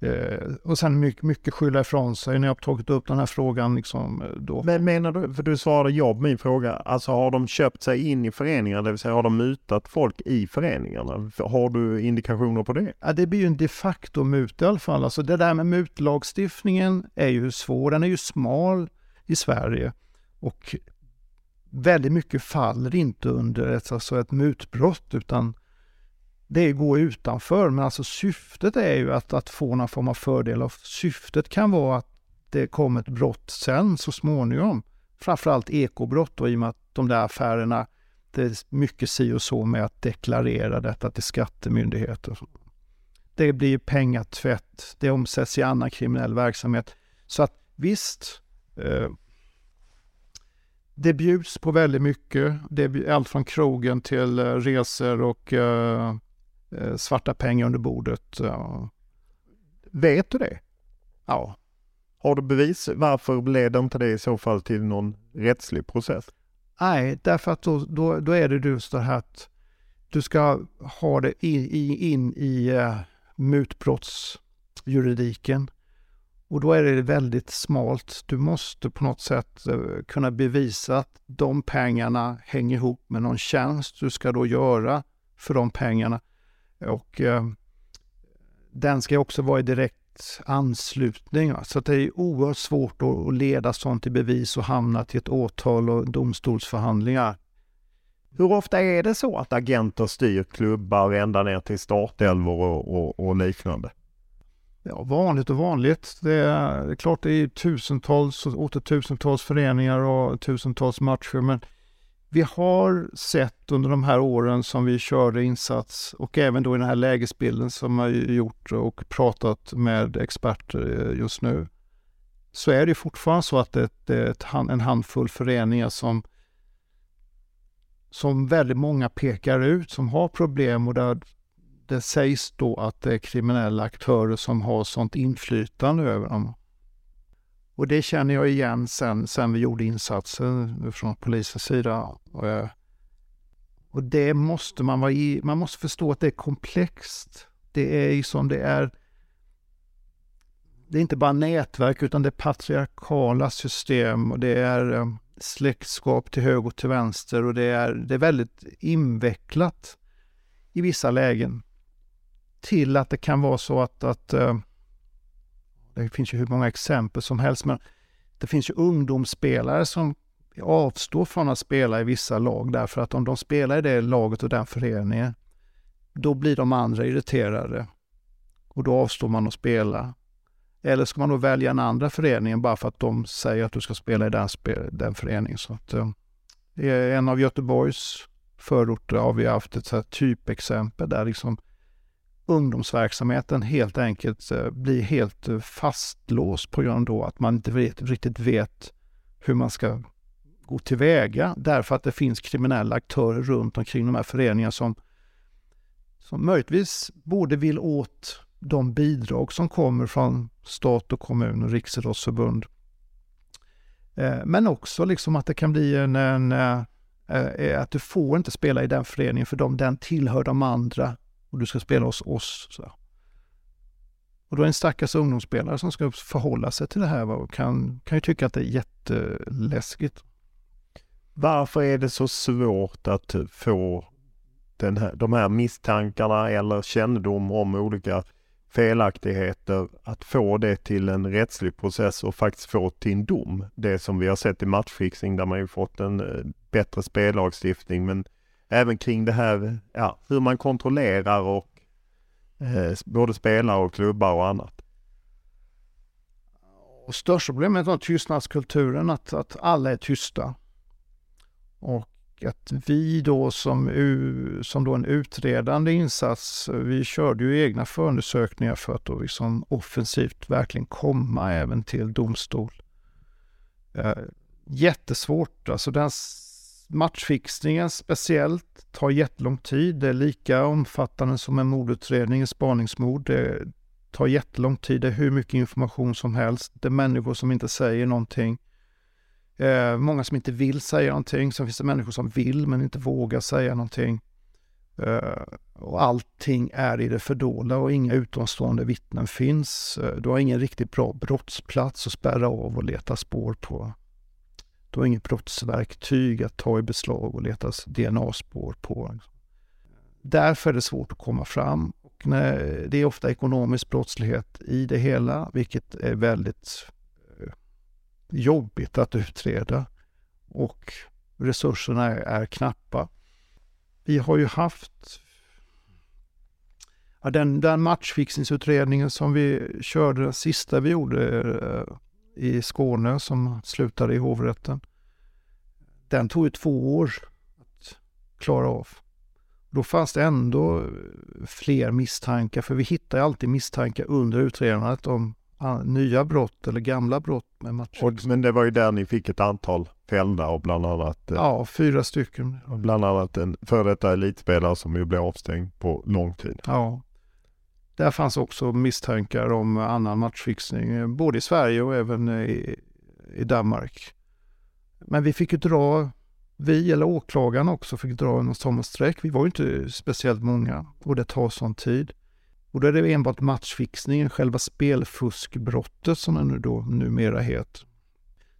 Eh, och sen mycket, mycket skylla ifrån sig när jag har tagit upp den här frågan. Liksom, eh, då. Men menar du, för du svarade ja på min fråga, alltså har de köpt sig in i föreningarna, det vill säga har de mutat folk i föreningarna? Har du indikationer på det? Ja, det blir ju en de facto mut i alla fall. Alltså det där med mutlagstiftningen är ju svår, den är ju smal i Sverige. Och väldigt mycket faller inte under ett, alltså ett mutbrott utan det går utanför, men alltså syftet är ju att, att få någon form av fördel och syftet kan vara att det kommer ett brott sen så småningom. Framförallt ekobrott då, i och med att de där affärerna, det är mycket si och så med att deklarera detta till skattemyndigheter. Det blir pengatvätt, det omsätts i annan kriminell verksamhet. Så att visst, eh, det bjuds på väldigt mycket. Det är allt från krogen till eh, resor och Eh, Eh, svarta pengar under bordet. Vet du det? Ja. Har du bevis? Varför leder inte det i så fall till någon rättslig process? Nej, därför att då, då, då är det just det här att du ska ha det in i, in i uh, mutbrottsjuridiken. Och då är det väldigt smalt. Du måste på något sätt uh, kunna bevisa att de pengarna hänger ihop med någon tjänst du ska då göra för de pengarna. Och eh, den ska också vara i direkt anslutning. Så det är oerhört svårt att leda sånt i bevis och hamna till ett åtal och domstolsförhandlingar. Hur ofta är det så att agenter styr klubbar ända ner till startelvor och, och, och liknande? Ja, vanligt och vanligt. Det är, det är klart det är tusentals och åter tusentals föreningar och tusentals matcher, men vi har sett under de här åren som vi körde insats och även då i den här lägesbilden som jag gjort och pratat med experter eh, just nu, så är det fortfarande så att det är en handfull föreningar som, som väldigt många pekar ut som har problem och där det sägs då att det är kriminella aktörer som har sånt inflytande över dem. Och det känner jag igen sen, sen vi gjorde insatsen från polisens sida. Och, och det måste man vara i, man måste förstå att det är komplext. Det är som det är det är inte bara nätverk utan det är patriarkala system och det är eh, släktskap till höger och till vänster och det är, det är väldigt invecklat i vissa lägen. Till att det kan vara så att, att uh, det finns ju hur många exempel som helst, men det finns ju ungdomsspelare som avstår från att spela i vissa lag därför att om de spelar i det laget och den föreningen, då blir de andra irriterade och då avstår man att spela. Eller ska man då välja en andra föreningen bara för att de säger att du ska spela i den, den föreningen. Så att, eh, en av Göteborgs förorter har vi haft ett så typexempel där liksom ungdomsverksamheten helt enkelt eh, blir helt eh, fastlåst på grund av att man inte vet, riktigt vet hur man ska gå tillväga därför att det finns kriminella aktörer runt omkring de här föreningarna som, som möjligtvis både vill åt de bidrag som kommer från stat och kommun och Riksidrottsförbund. Eh, men också liksom att det kan bli en, en att du får inte spela i den föreningen för de, den tillhör de andra och du ska spela hos oss. Så. Och då är en stackars ungdomsspelare som ska förhålla sig till det här och kan, kan ju tycka att det är jätteläskigt. Varför är det så svårt att få den här, de här misstankarna eller kännedom om olika felaktigheter, att få det till en rättslig process och faktiskt få till en dom. Det som vi har sett i matchfixing där man ju fått en eh, bättre spellagstiftning men även kring det här, ja, hur man kontrollerar och eh, både spelare och klubbar och annat. Och största problemet var tystnadskulturen, att, att alla är tysta. Och att vi då som, som då en utredande insats, vi körde ju egna förundersökningar för att då liksom offensivt verkligen komma även till domstol. Eh, jättesvårt, alltså den matchfixningen speciellt tar jättelång tid. Det är lika omfattande som en mordutredning, en spaningsmord. Det tar jättelång tid. Det är hur mycket information som helst. Det är människor som inte säger någonting. Eh, många som inte vill säga någonting. Sen finns det människor som vill men inte vågar säga någonting. Eh, och allting är i det fördolda och inga utomstående vittnen finns. Eh, du har ingen riktigt bra brottsplats att spärra av och leta spår på. Du har inget brottsverktyg att ta i beslag och leta DNA-spår på. Därför är det svårt att komma fram. Och när, det är ofta ekonomisk brottslighet i det hela, vilket är väldigt eh, jobbigt att utreda och resurserna är, är knappa. Vi har ju haft ja, den, den matchfixningsutredningen som vi körde, den sista vi gjorde eh, i Skåne som slutade i hovrätten. Den tog ju två år att klara av. Då fanns det ändå fler misstankar, för vi hittar alltid misstankar under utredandet om nya brott eller gamla brott med matcher. men det var ju där ni fick ett antal fällda och bland annat eh, Ja, fyra stycken. Bland annat en före detta elitspelare som ju blev avstängd på lång tid. Ja. Där fanns också misstankar om annan matchfixning, eh, både i Sverige och även eh, i, i Danmark. Men vi fick ju dra, vi eller åklagaren också fick dra en sommarsträck. Vi var ju inte speciellt många och det tar sån tid. Och då är det enbart matchfixningen, själva spelfuskbrottet som det nu då numera heter.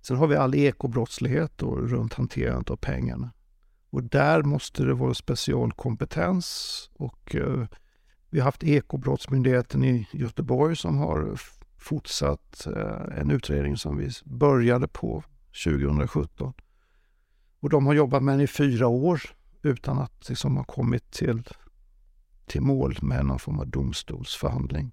Sen har vi all ekobrottslighet då, runt hanterandet av pengarna. Och där måste det vara specialkompetens och eh, vi har haft Ekobrottsmyndigheten i Göteborg som har fortsatt eh, en utredning som vi började på 2017. Och de har jobbat med den i fyra år utan att liksom ha kommit till till mål med någon form av domstolsförhandling.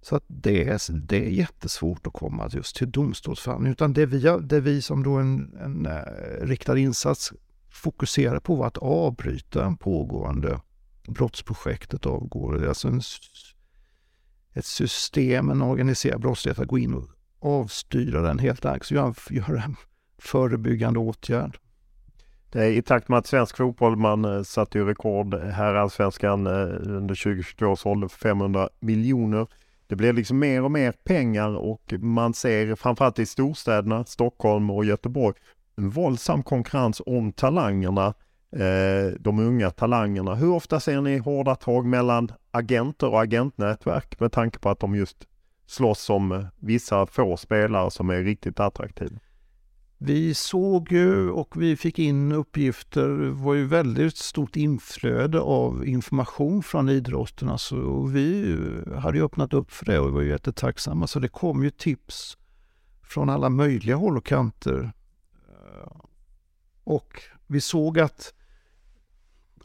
Så att det, är, det är jättesvårt att komma just till domstolsförhandling. Utan det vi, det vi som då en, en eh, riktad insats fokuserar på var att avbryta en pågående brottsprojektet avgår. Alltså en, ett system, en organiserad brottslighet, att gå in och avstyra den helt enkelt. Göra, gör en förebyggande åtgärd. Det är i takt med att svensk fotboll, man eh, satte ju rekord här allsvenskan eh, under 2022 års ålder för 500 miljoner. Det blir liksom mer och mer pengar och man ser framförallt i storstäderna, Stockholm och Göteborg, en våldsam konkurrens om talangerna, eh, de unga talangerna. Hur ofta ser ni hårda tag mellan agenter och agentnätverk med tanke på att de just slåss om eh, vissa få spelare som är riktigt attraktiva? Vi såg ju och vi fick in uppgifter, det var ju väldigt stort inflöde av information från idrotten. Alltså, vi hade ju öppnat upp för det och var ju jättetacksamma. Så det kom ju tips från alla möjliga håll och kanter. Eh, och vi såg att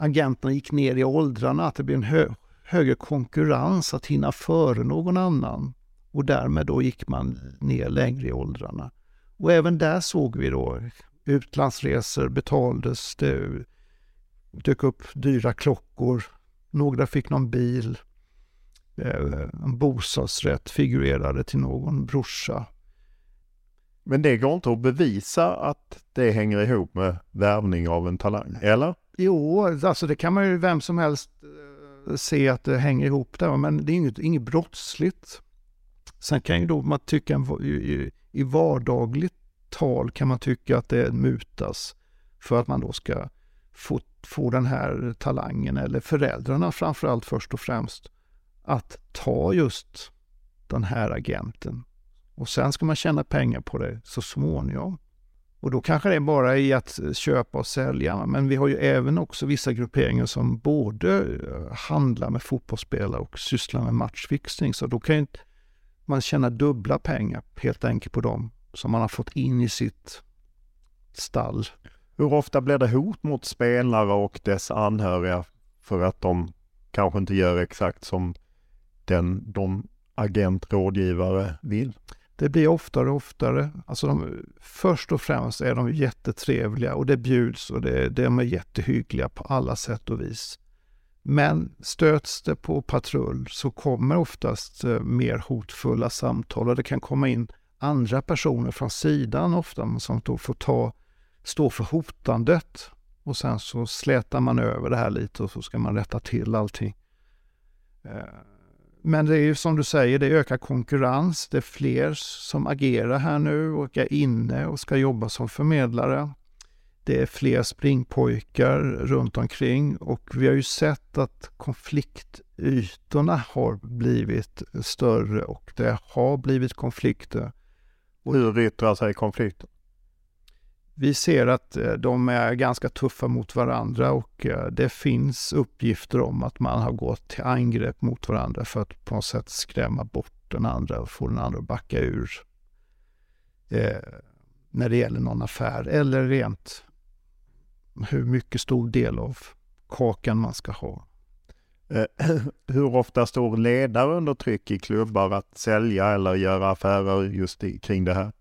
agenterna gick ner i åldrarna, att det blev en hö högre konkurrens att hinna före någon annan. Och därmed då gick man ner längre i åldrarna. Och även där såg vi då utlandsresor betaldes, det dök upp dyra klockor, några fick någon bil, eh, en bostadsrätt figurerade till någon brorsa. Men det går inte att bevisa att det hänger ihop med värvning av en talang, eller? Jo, alltså det kan man ju vem som helst eh, se att det hänger ihop där, men det är inget, inget brottsligt. Sen kan ju då man tycka, i, i vardagligt tal kan man tycka att det mutas för att man då ska få, få den här talangen, eller föräldrarna framförallt först och främst, att ta just den här agenten. Och sen ska man tjäna pengar på det så småningom. Och då kanske det är bara i att köpa och sälja. Men vi har ju även också vissa grupperingar som både eh, handlar med fotbollsspelare och sysslar med matchfixning. Så då kan ju man tjäna dubbla pengar helt enkelt på dem som man har fått in i sitt stall. Hur ofta blir det hot mot spelare och dess anhöriga för att de kanske inte gör exakt som den, de agent, rådgivare vill? Det blir oftare och oftare. Alltså de, först och främst är de jättetrevliga och det bjuds och det, de är jättehyggliga på alla sätt och vis. Men stöts det på patrull så kommer oftast eh, mer hotfulla samtal och det kan komma in andra personer från sidan ofta som då får ta, stå för hotandet. Och sen så slätar man över det här lite och så ska man rätta till allting. Eh, men det är ju som du säger, det ökar konkurrens. Det är fler som agerar här nu och är inne och ska jobba som förmedlare. Det är fler springpojkar runt omkring och vi har ju sett att konfliktytorna har blivit större och det har blivit konflikter. Hur yttrar sig konflikter? Vi ser att eh, de är ganska tuffa mot varandra och eh, det finns uppgifter om att man har gått till angrepp mot varandra för att på något sätt skrämma bort den andra och få den andra att backa ur. Eh, när det gäller någon affär eller rent hur mycket stor del av kakan man ska ha. Eh, hur ofta står ledare under tryck i klubbar att sälja eller göra affärer just i, kring det här?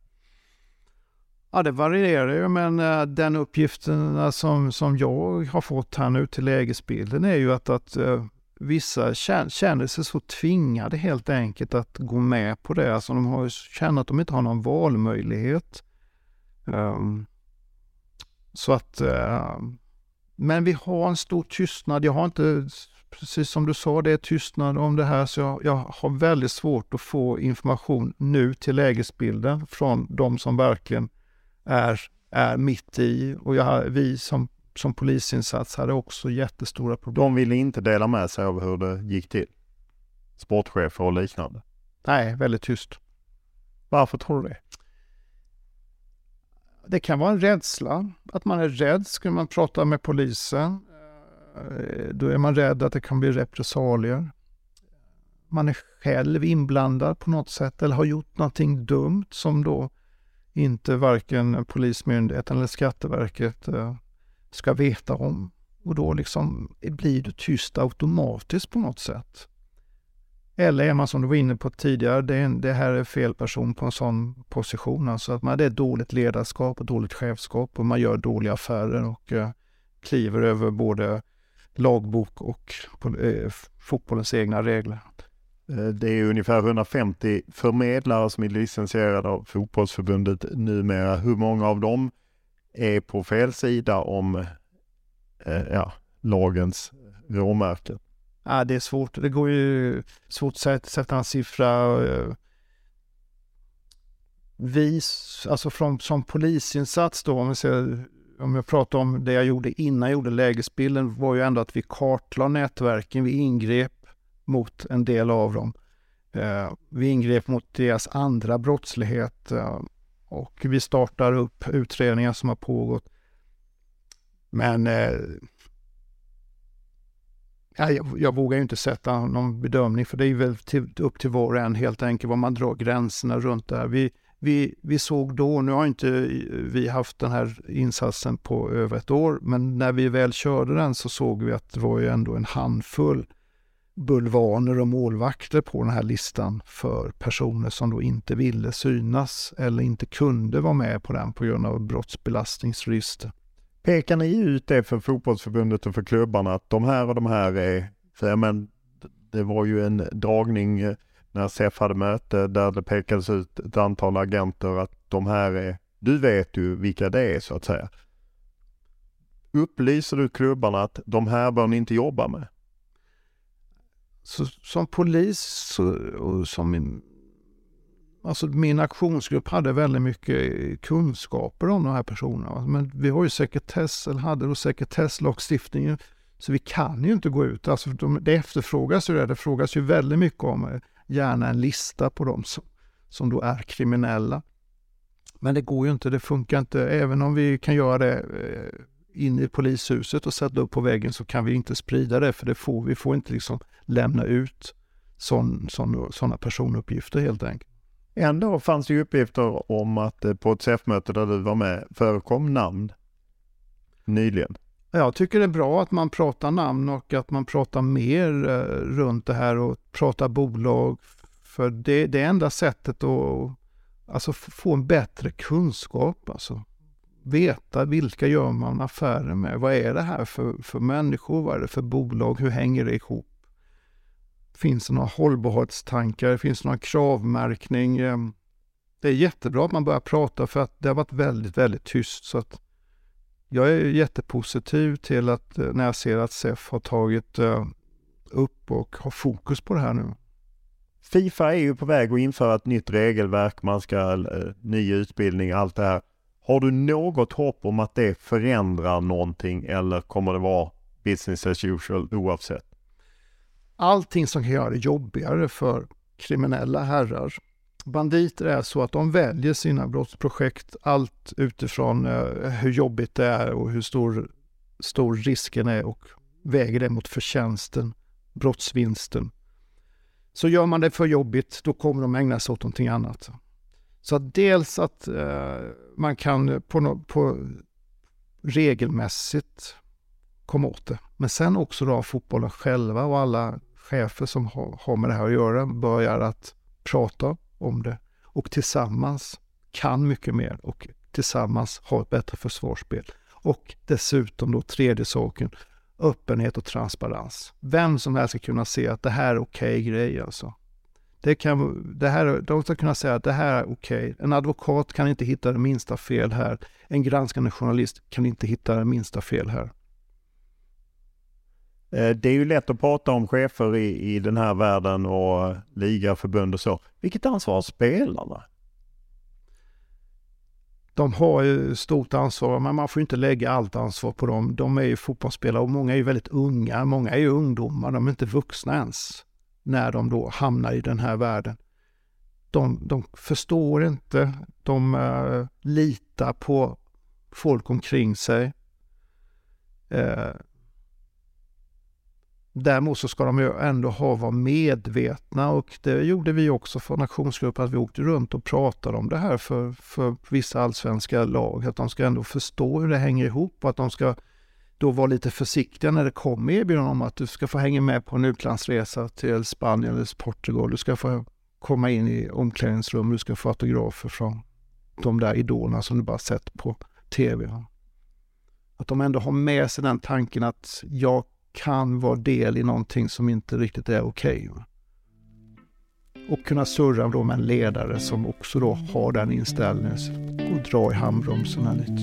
Ja, det varierar ju, men eh, den uppgiften som, som jag har fått här nu till lägesbilden är ju att, att eh, vissa känner sig så tvingade helt enkelt att gå med på det. Alltså de har, känner att de inte har någon valmöjlighet. Um, så att, uh, men vi har en stor tystnad. Jag har inte, precis som du sa, det är tystnad om det här, så jag, jag har väldigt svårt att få information nu till lägesbilden från de som verkligen är, är mitt i. Och jag, vi som, som polisinsats hade också jättestora problem. De ville inte dela med sig av hur det gick till? Sportchefer och liknande? Nej, väldigt tyst. Varför tror du det? Det kan vara en rädsla, att man är rädd. Skulle man prata med polisen, eh, då är man rädd att det kan bli repressalier. Man är själv inblandad på något sätt eller har gjort någonting dumt som då inte varken Polismyndigheten eller Skatteverket eh, ska veta om. Och då liksom blir du tyst automatiskt på något sätt. Eller är man som du var inne på tidigare, det, det här är fel person på en sån position. Alltså att man, det är dåligt ledarskap och dåligt chefskap och man gör dåliga affärer och eh, kliver över både lagbok och eh, fotbollens egna regler. Eh, det är ungefär 150 förmedlare som är licensierade av fotbollsförbundet numera. Hur många av dem är på fel sida om eh, ja, lagens råmärken? Ja, det är svårt. Det går ju svårt att sätta en siffra. Eh, vi, alltså från, som polisinsats då, om, vi ser, om jag pratar om det jag gjorde innan jag gjorde lägesbilden, var ju ändå att vi kartlade nätverken, vi ingrep mot en del av dem. Eh, vi ingrep mot deras andra brottslighet eh, och vi startar upp utredningar som har pågått. Men eh, jag, jag vågar ju inte sätta någon bedömning för det är väl till, upp till var och en helt enkelt var man drar gränserna runt det här. Vi, vi, vi såg då, nu har inte vi haft den här insatsen på över ett år, men när vi väl körde den så såg vi att det var ju ändå en handfull bulvaner och målvakter på den här listan för personer som då inte ville synas eller inte kunde vara med på den på grund av brottsbelastningsregister. Pekar ni ut det för fotbollsförbundet och för klubbarna att de här och de här är, för men det var ju en dragning eh, när SEF hade möte där det pekades ut ett antal agenter att de här är, du vet ju vilka det är så att säga. Upplyser du klubbarna att de här bör ni inte jobba med? Så, som polis och, som min, alltså min aktionsgrupp hade väldigt mycket kunskaper om de här personerna. Men vi har ju sekretess, eller hade då sekretesslagstiftningen, så vi kan ju inte gå ut. Alltså de, det efterfrågas ju det. Det frågas ju väldigt mycket om, eh, gärna en lista på dem som, som då är kriminella. Men det går ju inte, det funkar inte. Även om vi kan göra det eh, inne i polishuset och sätta upp på väggen så kan vi inte sprida det för det får, vi får inte liksom lämna ut sådana personuppgifter helt enkelt. Ändå fanns det uppgifter om att eh, på ett CEF-möte där du var med förekom namn nyligen. Jag tycker det är bra att man pratar namn och att man pratar mer eh, runt det här och pratar bolag. För det, det är enda sättet att alltså, få en bättre kunskap. Alltså veta vilka gör man affärer med? Vad är det här för, för människor? Vad är det för bolag? Hur hänger det ihop? Finns det några hållbarhetstankar? Finns det någon kravmärkning? Eh, det är jättebra att man börjar prata för att det har varit väldigt, väldigt tyst. Så att jag är jättepositiv till att eh, när jag ser att SEF har tagit eh, upp och har fokus på det här nu. Fifa är ju på väg att införa ett nytt regelverk, man ska ny utbildning, allt det här. Har du något hopp om att det förändrar någonting eller kommer det vara business as usual oavsett? Allting som kan göra det jobbigare för kriminella herrar. Banditer är så att de väljer sina brottsprojekt allt utifrån eh, hur jobbigt det är och hur stor, stor risken är och väger det mot förtjänsten, brottsvinsten. Så gör man det för jobbigt, då kommer de ägna sig åt någonting annat. Så att dels att eh, man kan på, no, på regelmässigt komma åt det. Men sen också då fotbollen själva och alla chefer som har, har med det här att göra börjar att prata om det och tillsammans kan mycket mer och tillsammans ha ett bättre försvarsspel. Och dessutom då tredje saken, öppenhet och transparens. Vem som helst ska kunna se att det här är okej okay grej alltså. Det kan, det här, de ska kunna säga att det här är okej. Okay. En advokat kan inte hitta det minsta fel här. En granskande journalist kan inte hitta det minsta fel här. Eh, det är ju lätt att prata om chefer i, i den här världen och ligaförbund och så. Vilket ansvar har spelarna? De har ju stort ansvar, men man får inte lägga allt ansvar på dem. De är ju fotbollsspelare och många är ju väldigt unga. Många är ju ungdomar, de är inte vuxna ens när de då hamnar i den här världen. De, de förstår inte, de uh, litar på folk omkring sig. Uh, Däremot så ska de ju ändå ha vara medvetna och det gjorde vi också från aktionsgruppen, att vi åkte runt och pratade om det här för, för vissa allsvenska lag, att de ska ändå förstå hur det hänger ihop och att de ska då vara lite försiktiga när det kommer erbjudanden om att du ska få hänga med på en utlandsresa till Spanien eller Portugal. Du ska få komma in i omklädningsrum, du ska få autografer från de där idolerna som du bara sett på tv. Att de ändå har med sig den tanken att jag kan vara del i någonting som inte riktigt är okej. Okay. Och kunna surra då med en ledare som också då har den inställningen och dra i handbromsen lite.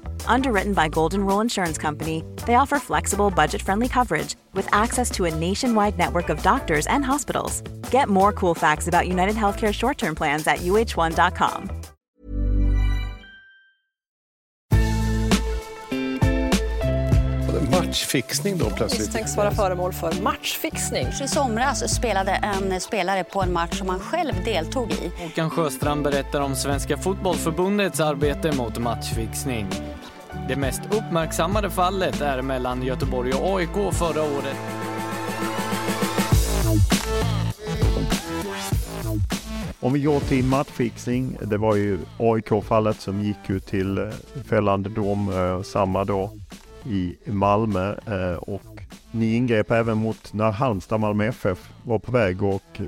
Underwritten by Golden Rule Insurance Company, they offer flexible, budget friendly coverage with access to a nationwide network of doctors and hospitals. Get more cool facts about United Healthcare short term plans at uh1.com. Matchfixning då plötsligt? Misstänks vara föremål för matchfixning. I somras spelade en spelare på en match som han själv deltog i. Håkan Sjöstrand berättar om Svenska fotbollförbundets arbete mot matchfixning. Det mest uppmärksammade fallet är mellan Göteborg och AIK förra året. Om vi går till matchfixning. Det var ju AIK-fallet som gick ut till eh, fällande dom eh, samma dag i Malmö eh, och ni ingrep även mot när Halmstad Malmö FF var på väg och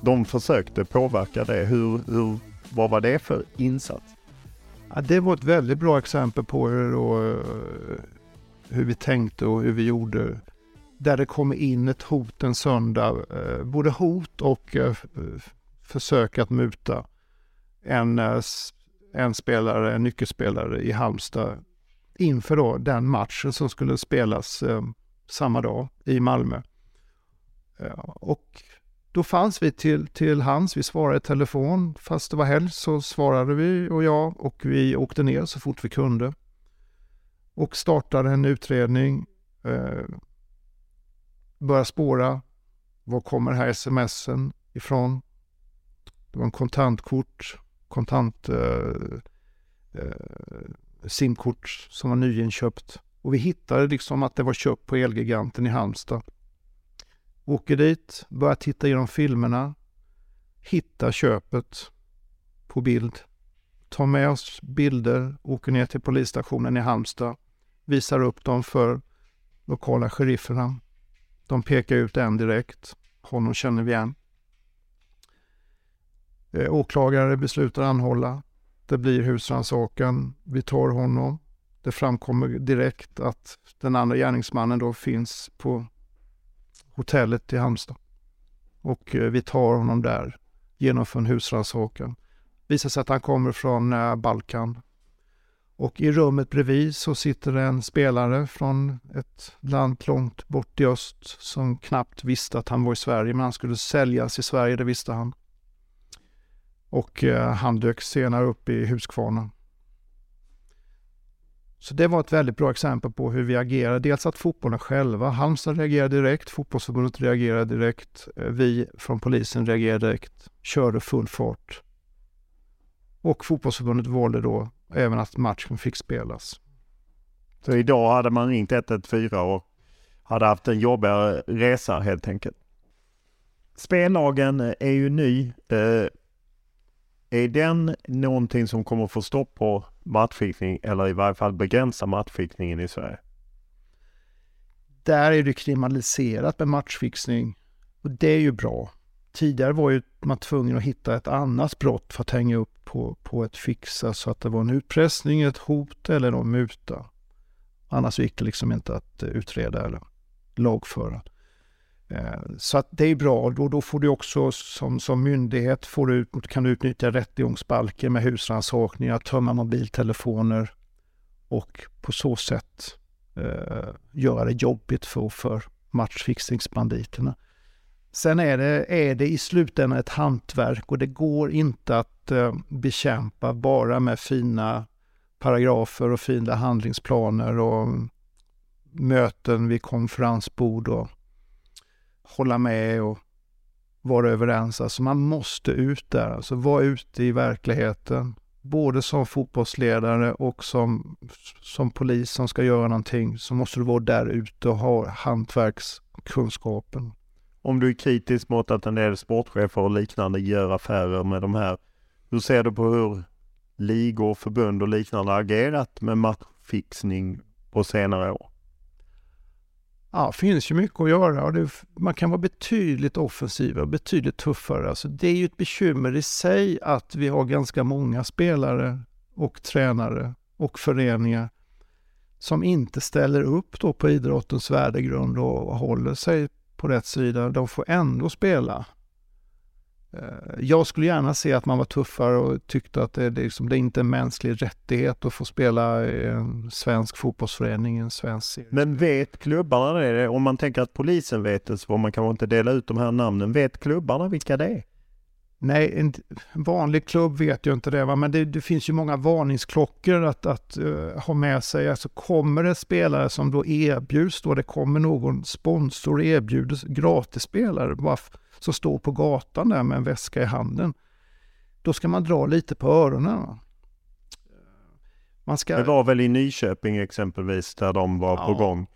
de försökte påverka det. Hur, hur, vad var det för insats? Ja, det var ett väldigt bra exempel på hur, då, eh, hur vi tänkte och hur vi gjorde. Där det kom in ett hot en söndag, eh, både hot och eh, försök att muta en, en spelare, en nyckelspelare i Halmstad inför då den matchen som skulle spelas samma dag i Malmö. Och då fanns vi till, till hands. Vi svarade i telefon. Fast det var helg så svarade vi och jag och vi åkte ner så fort vi kunde. Och startade en utredning. Eh, började spåra. Var kommer här smsen ifrån? Det var en kontantkort, kontant eh, eh, simkort som var nyinköpt. Och vi hittade liksom att det var köpt på Elgiganten i Halmstad. Åker dit, börjar titta igenom filmerna, hittar köpet på bild. Tar med oss bilder, åker ner till polisstationen i Halmstad, visar upp dem för lokala sherifferna. De pekar ut en direkt. Honom känner vi igen. Eh, åklagare beslutar anhålla. Det blir husrannsakan. Vi tar honom. Det framkommer direkt att den andra gärningsmannen då finns på hotellet i Halmstad. Och eh, vi tar honom där, genomför en husrannsakan. Visar sig att han kommer från eh, Balkan. Och i rummet bredvid så sitter en spelare från ett land långt bort i öst som knappt visste att han var i Sverige, men han skulle säljas i Sverige, det visste han. Och eh, han dök senare upp i Huskvarna. Så det var ett väldigt bra exempel på hur vi agerade. Dels att fotbollen själva, Halmstad reagerade direkt, fotbollsförbundet reagerade direkt, eh, vi från polisen reagerade direkt, körde full fart. Och fotbollsförbundet valde då även att matchen fick spelas. Så idag hade man ringt 114 och hade haft en jobbigare resa helt enkelt. Spellagen är ju ny. Eh, är den någonting som kommer få stopp på matchfixning eller i varje fall begränsa matchfixningen i Sverige? Där är det kriminaliserat med matchfixning och det är ju bra. Tidigare var ju man tvungen att hitta ett annat brott för att hänga upp på, på ett fixa så att det var en utpressning, ett hot eller en muta. Annars gick det liksom inte att eh, utreda eller lagföra. Eh, så att det är bra Då, då får du också som, som myndighet får du, kan du utnyttja rättegångsbalken med husrannsakningar, tömma mobiltelefoner och på så sätt eh, göra det jobbigt för, för matchfixningsbanditerna. Sen är det, är det i slutändan ett hantverk och det går inte att eh, bekämpa bara med fina paragrafer och fina handlingsplaner och möten vid konferensbord och hålla med och vara överens. Alltså man måste ut där, alltså vara ute i verkligheten. Både som fotbollsledare och som, som polis som ska göra någonting så måste du vara där ute och ha hantverkskunskapen. Om du är kritisk mot att en del sportchefer och liknande gör affärer med de här. Hur ser du på hur ligor, förbund och liknande agerat med matchfixning på senare år? Ja, det finns ju mycket att göra och det, man kan vara betydligt offensivare och betydligt tuffare. Alltså det är ju ett bekymmer i sig att vi har ganska många spelare och tränare och föreningar som inte ställer upp då på idrottens värdegrund och håller sig på rätt sida. De får ändå spela. Eh, jag skulle gärna se att man var tuffare och tyckte att det, liksom, det är inte en mänsklig rättighet att få spela i en svensk fotbollsförening, en svensk serie. Men vet klubbarna det? Om man tänker att polisen vet det så får man kanske inte dela ut de här namnen. Vet klubbarna vilka det är? Nej, en vanlig klubb vet ju inte det, va? men det, det, finns ju många varningsklockor att, att uh, ha med sig. Alltså kommer det spelare som då erbjuds, då det kommer någon sponsor och erbjuder gratisspelare bara som står på gatan där med en väska i handen. Då ska man dra lite på öronen. Man ska... Det var väl i Nyköping exempelvis där de var ja. på gång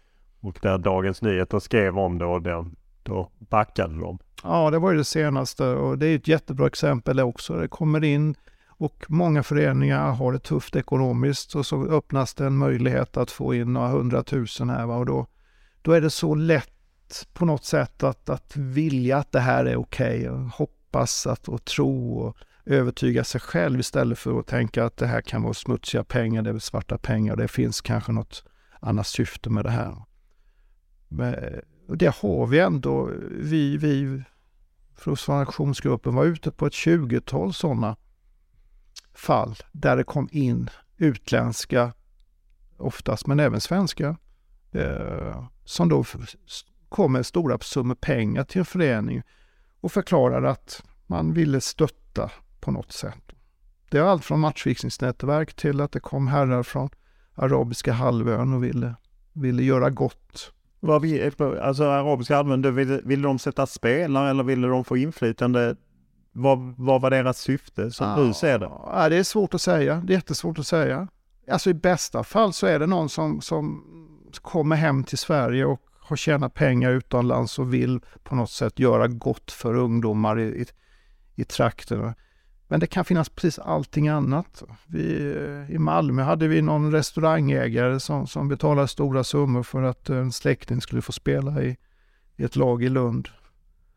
och där Dagens Nyheter skrev om det och då, då backade de. Ja, det var ju det senaste och det är ett jättebra exempel också. Det kommer in och många föreningar har det tufft ekonomiskt och så öppnas det en möjlighet att få in några hundratusen här va? och då, då är det så lätt på något sätt att, att vilja att det här är okej okay och hoppas att, och tro och övertyga sig själv istället för att tänka att det här kan vara smutsiga pengar, det är svarta pengar och det finns kanske något annat syfte med det här. Men, det har vi ändå. Vi, vi från aktionsgruppen var ute på ett 20-tal sådana fall där det kom in utländska, oftast men även svenska, eh, som då kom med stora summor pengar till en förening och förklarade att man ville stötta på något sätt. Det är allt från matchfixningsnätverk till att det kom herrar från arabiska halvön och ville, ville göra gott. Vad vi, alltså arabiska halvön, ville, ville de sätta spelare eller ville de få inflytande? Vad, vad var deras syfte som ja, du ser det? Ja, det är svårt att säga. Det är jättesvårt att säga. Alltså i bästa fall så är det någon som, som kommer hem till Sverige och har tjänat pengar utomlands och vill på något sätt göra gott för ungdomar i, i, i trakterna. Men det kan finnas precis allting annat. Vi, eh, I Malmö hade vi någon restaurangägare som, som betalade stora summor för att en släkting skulle få spela i, i ett lag i Lund.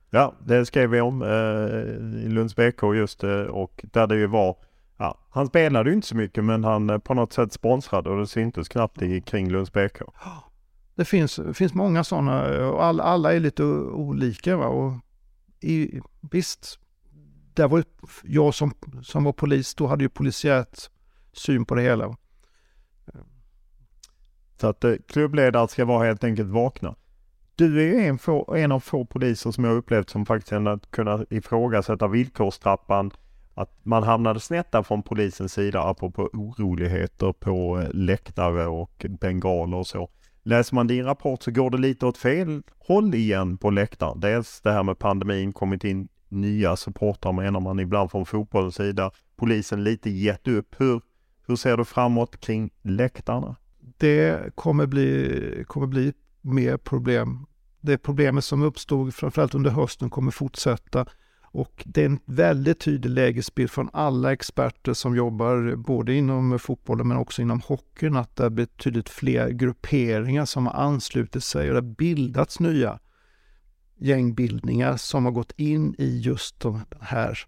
Ja, det skrev vi om eh, i Lunds BK just eh, och där det ju var Ja, han spelade ju inte så mycket men han eh, på något sätt sponsrade och det syntes knappt i kring Lunds BK. Det finns, finns många sådana och alla, alla är lite olika. Va? Och i, visst, där var jag som, som var polis, då hade ju polisiärt syn på det hela. Så att eh, klubbledare ska vara helt enkelt vakna. Du är ju en, få, en av få poliser som jag upplevt som faktiskt ändå kunnat ifrågasätta villkorstrappan. Att man hamnade snett där från polisens sida apropå oroligheter på eh, läktare och bengaler och så. Läser man din rapport så går det lite åt fel håll igen på läktaren. Dels det här med pandemin, kommit in nya supportrar menar man ibland från fotbollens sida. Polisen lite gett upp. Hur, hur ser du framåt kring läktarna? Det kommer bli, kommer bli mer problem. Det problemet som uppstod framförallt under hösten kommer fortsätta. Och det är en väldigt tydlig lägesbild från alla experter som jobbar både inom fotbollen men också inom hockeyn att det är betydligt fler grupperingar som har anslutit sig och det har bildats nya gängbildningar som har gått in i just den här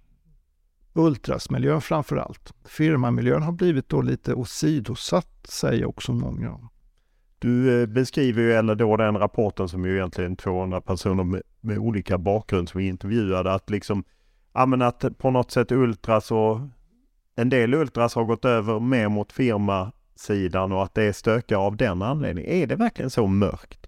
ultrasmiljön framför allt. Firmamiljön har blivit då lite åsidosatt säger också många. Du eh, beskriver ju, eller då den rapporten som ju egentligen 200 personer med, med olika bakgrund som vi intervjuade, att liksom, ja men att på något sätt Ultras och en del Ultras har gått över mer mot firmasidan och att det är stökigare av den anledningen. Är det verkligen så mörkt?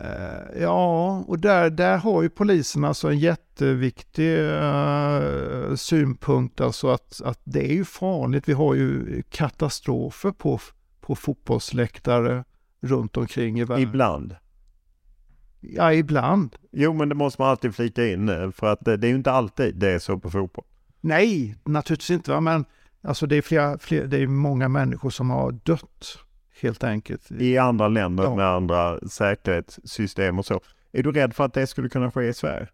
Uh, ja, och där, där har ju polisen alltså en jätteviktig uh, synpunkt, alltså att, att det är ju farligt. Vi har ju katastrofer på, på fotbollsläktare runt omkring i världen. Ibland. Ja, ibland. Jo, men det måste man alltid flika in eh, för att det är ju inte alltid det är så på fotboll. Nej, naturligtvis inte. Men alltså det är, flera, flera, det är många människor som har dött helt enkelt. I andra länder ja. med andra säkerhetssystem och så. Är du rädd för att det skulle kunna ske i Sverige?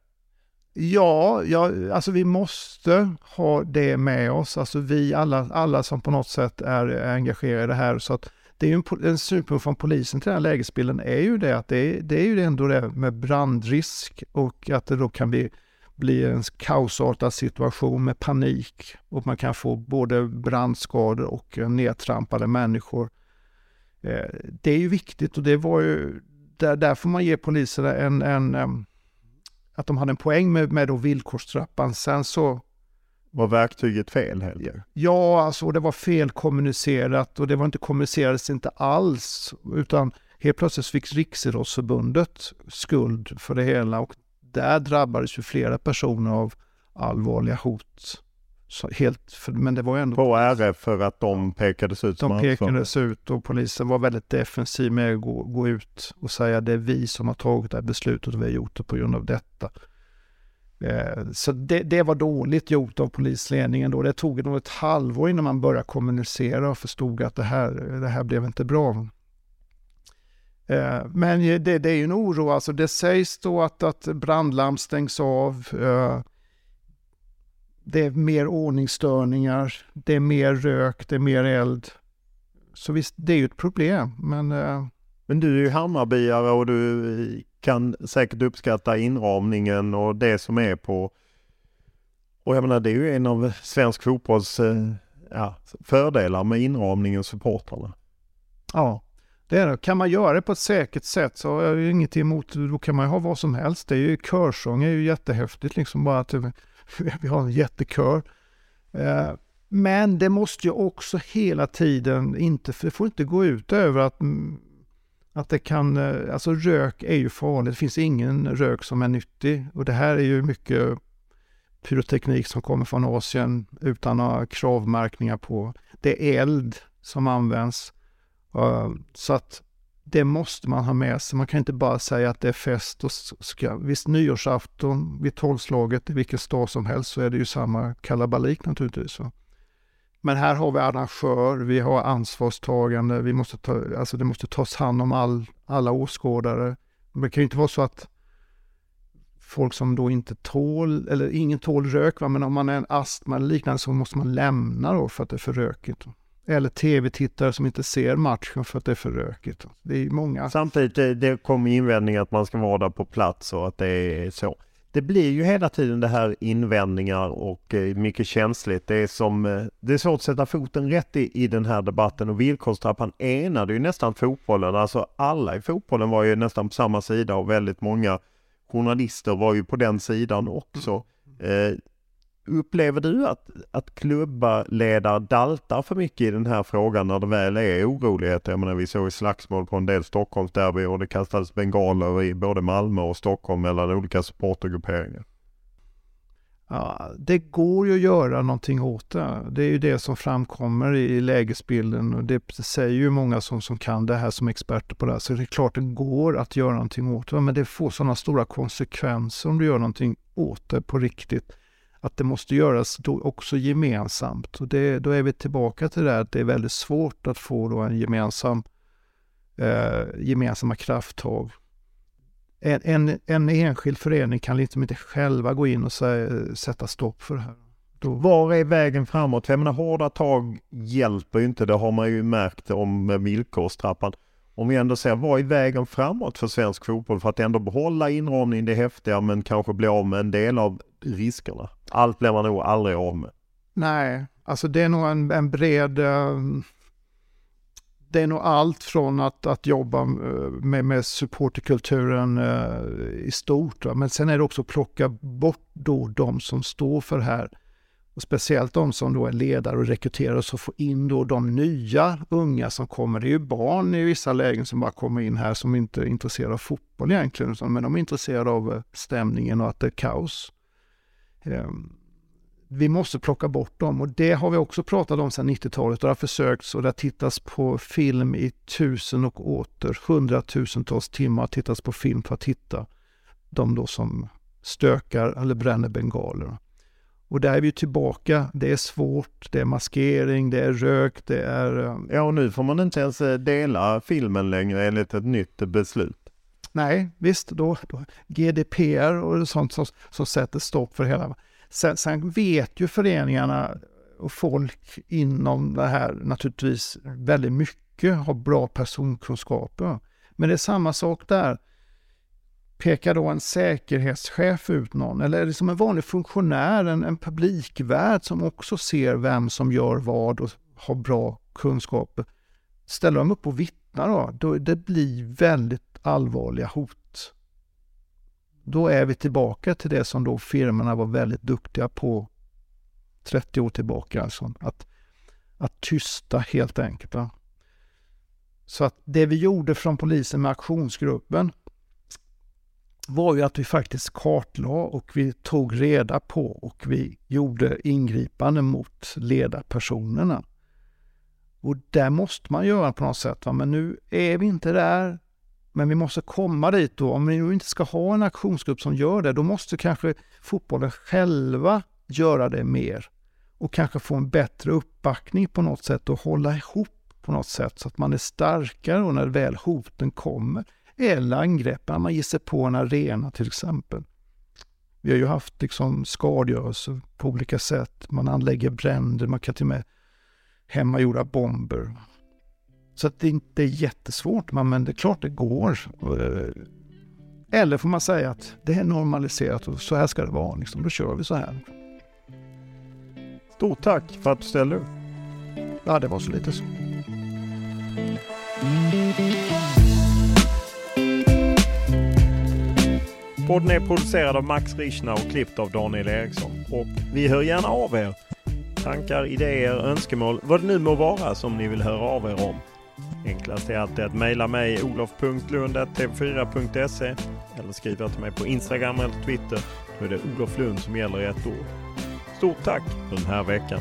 Ja, ja, alltså vi måste ha det med oss. Alltså vi alla, alla som på något sätt är engagerade här så att det är ju en, en synpunkt från polisen till den här lägesbilden är ju det att det är, det är ju ändå det med brandrisk och att det då kan bli, bli en kaosartad situation med panik och man kan få både brandskador och nedtrampade människor. Eh, det är ju viktigt och det var ju där, där får man ge poliserna en, en, en att de hade en poäng med, med då villkorstrappan. Sen så var verktyget fel enkelt? Ja, alltså det var felkommunicerat och det var inte kommunicerades inte alls utan helt plötsligt fick Riksidrottsförbundet skuld för det hela och där drabbades ju flera personer av allvarliga hot. Så helt, men det var ändå... På RF för att de pekades ut De pekades ut och polisen var väldigt defensiv med att gå, gå ut och säga det är vi som har tagit det här beslutet och vi har gjort det på grund av detta. Eh, så det, det, var dåligt gjort av polisledningen då. Det tog nog ett halvår innan man började kommunicera och förstod att det här, det här blev inte bra. Eh, men det, det är ju en oro, alltså det sägs då att, att brandlarm stängs av. Eh, det är mer ordningsstörningar, det är mer rök, det är mer eld. Så visst, det är ju ett problem, men... Men du är ju Hammarbyare och du kan säkert uppskatta inramningen och det som är på... Och jag menar det är ju en av svensk fotbolls eh, ja, fördelar med inramningen och supportrarna. Ja, det är det. Kan man göra det på ett säkert sätt så har jag ju inget emot, då kan man ju ha vad som helst. Det är ju körsång är ju jättehäftigt liksom bara att vi har en jättekör. Eh, men det måste ju också hela tiden inte, för det får inte gå ut över att mm, att det kan, eh, alltså rök är ju farligt. Det finns ingen rök som är nyttig. Och det här är ju mycket pyroteknik som kommer från Asien utan några kravmärkningar på. Det är eld som används. Eh, så att det måste man ha med sig. Man kan inte bara säga att det är fest och ska. Visst, nyårsafton vid tolvslaget i vilken stad som helst så är det ju samma kalabalik naturligtvis. Men här har vi arrangör, vi har ansvarstagande, vi måste ta, alltså det måste tas hand om all, alla åskådare. Det kan ju inte vara så att folk som då inte tål, eller ingen tål rök, va? men om man är en astma eller liknande så måste man lämna då för att det är för rökigt. Eller tv-tittare som inte ser matchen för att det är för rökigt. Det är många. Samtidigt, det, kommer invändningar att man ska vara där på plats och att det är så det blir ju hela tiden det här invändningar och eh, mycket känsligt. Det är som, eh, det är svårt att sätta foten rätt i, i den här debatten och villkorstrappan enade ju nästan fotbollen. Alltså alla i fotbollen var ju nästan på samma sida och väldigt många journalister var ju på den sidan också. Eh, Upplever du att, att klubbaledare daltar för mycket i den här frågan när det väl är oroligheter? Jag menar vi såg slagsmål på en del Stockholmsderby och det kastades bengaler i både Malmö och Stockholm mellan olika supportergrupperingar. Ja, det går ju att göra någonting åt det. Det är ju det som framkommer i lägesbilden och det säger ju många som, som kan det här som experter på det här. Så det är klart det går att göra någonting åt det, men det får sådana stora konsekvenser om du gör någonting åt det på riktigt att det måste göras då också gemensamt. Och det, då är vi tillbaka till det att det är väldigt svårt att få då en gemensam, eh, gemensamma krafttag. En, en, en, enskild förening kan liksom inte själva gå in och säga, sätta stopp för det här. Då... Var är vägen framåt? Jag menar hårda tag hjälper ju inte, det har man ju märkt om villkorstrappan om vi ändå ser vad är vägen framåt för svensk fotboll för att ändå behålla inramningen, det häftiga, men kanske bli av med en del av riskerna. Allt blir man nog aldrig av med. Nej, alltså det är nog en, en bred... Eh, det är nog allt från att, att jobba eh, med, med supporterkulturen eh, i stort. Va? Men sen är det också att plocka bort då de som står för det här och speciellt de som då är ledare och rekryterar och så få in då de nya unga som kommer. Det är ju barn i vissa lägen som bara kommer in här som inte är intresserade av fotboll egentligen, men de är intresserade av eh, stämningen och att det är kaos. Ehm, vi måste plocka bort dem och det har vi också pratat om sedan 90-talet och det har försökts och det har tittats på film i tusen och åter, hundratusentals timmar tittats på film för att hitta de då som stökar eller bränner bengaler. Och där är vi tillbaka. Det är svårt, det är maskering, det är rök, det är... Ehm, ja, och nu får man inte ens eh, dela filmen längre enligt ett nytt beslut. Nej, visst, då, då GDPR och sånt som, som sätter stopp för hela... Sen, sen vet ju föreningarna och folk inom det här naturligtvis väldigt mycket har bra personkunskaper. Men det är samma sak där. Pekar då en säkerhetschef ut någon? Eller är det som en vanlig funktionär, en, en publikvärd som också ser vem som gör vad och har bra kunskaper? Ställer de upp och vittnar då, då det blir väldigt allvarliga hot. Då är vi tillbaka till det som då firmorna var väldigt duktiga på 30 år tillbaka. Alltså. Att, att tysta helt enkelt. Va? Så att det vi gjorde från polisen med aktionsgruppen var ju att vi faktiskt kartlade och vi tog reda på och vi gjorde ingripande mot ledarpersonerna. Och där måste man göra på något sätt. Va? Men nu är vi inte där. Men vi måste komma dit då. Om vi inte ska ha en aktionsgrupp som gör det, då måste kanske fotbollen själva göra det mer. Och kanske få en bättre uppbackning på något sätt och hålla ihop på något sätt så att man är starkare och när väl hoten kommer. Eller angreppen, man ger sig på en arena till exempel. Vi har ju haft liksom skadegörelse på olika sätt. Man anlägger bränder, man kan till och med hemmagjorda bomber. Så att det inte är jättesvårt, men det är klart det går. Eller får man säga att det är normaliserat och så här ska det vara. Liksom. Då kör vi så här. Stort tack för att du ställde upp. Ja, det var så lite så. Podden är producerad av Max Richner och klippt av Daniel Eriksson. Och vi hör gärna av er. Tankar, idéer, önskemål, vad det nu må vara som ni vill höra av er om. Enklast är alltid att mejla mig olof.lund.tv4.se eller skriva till mig på Instagram eller Twitter. Då är det Olof Lund som gäller i ett ord. Stort tack för den här veckan.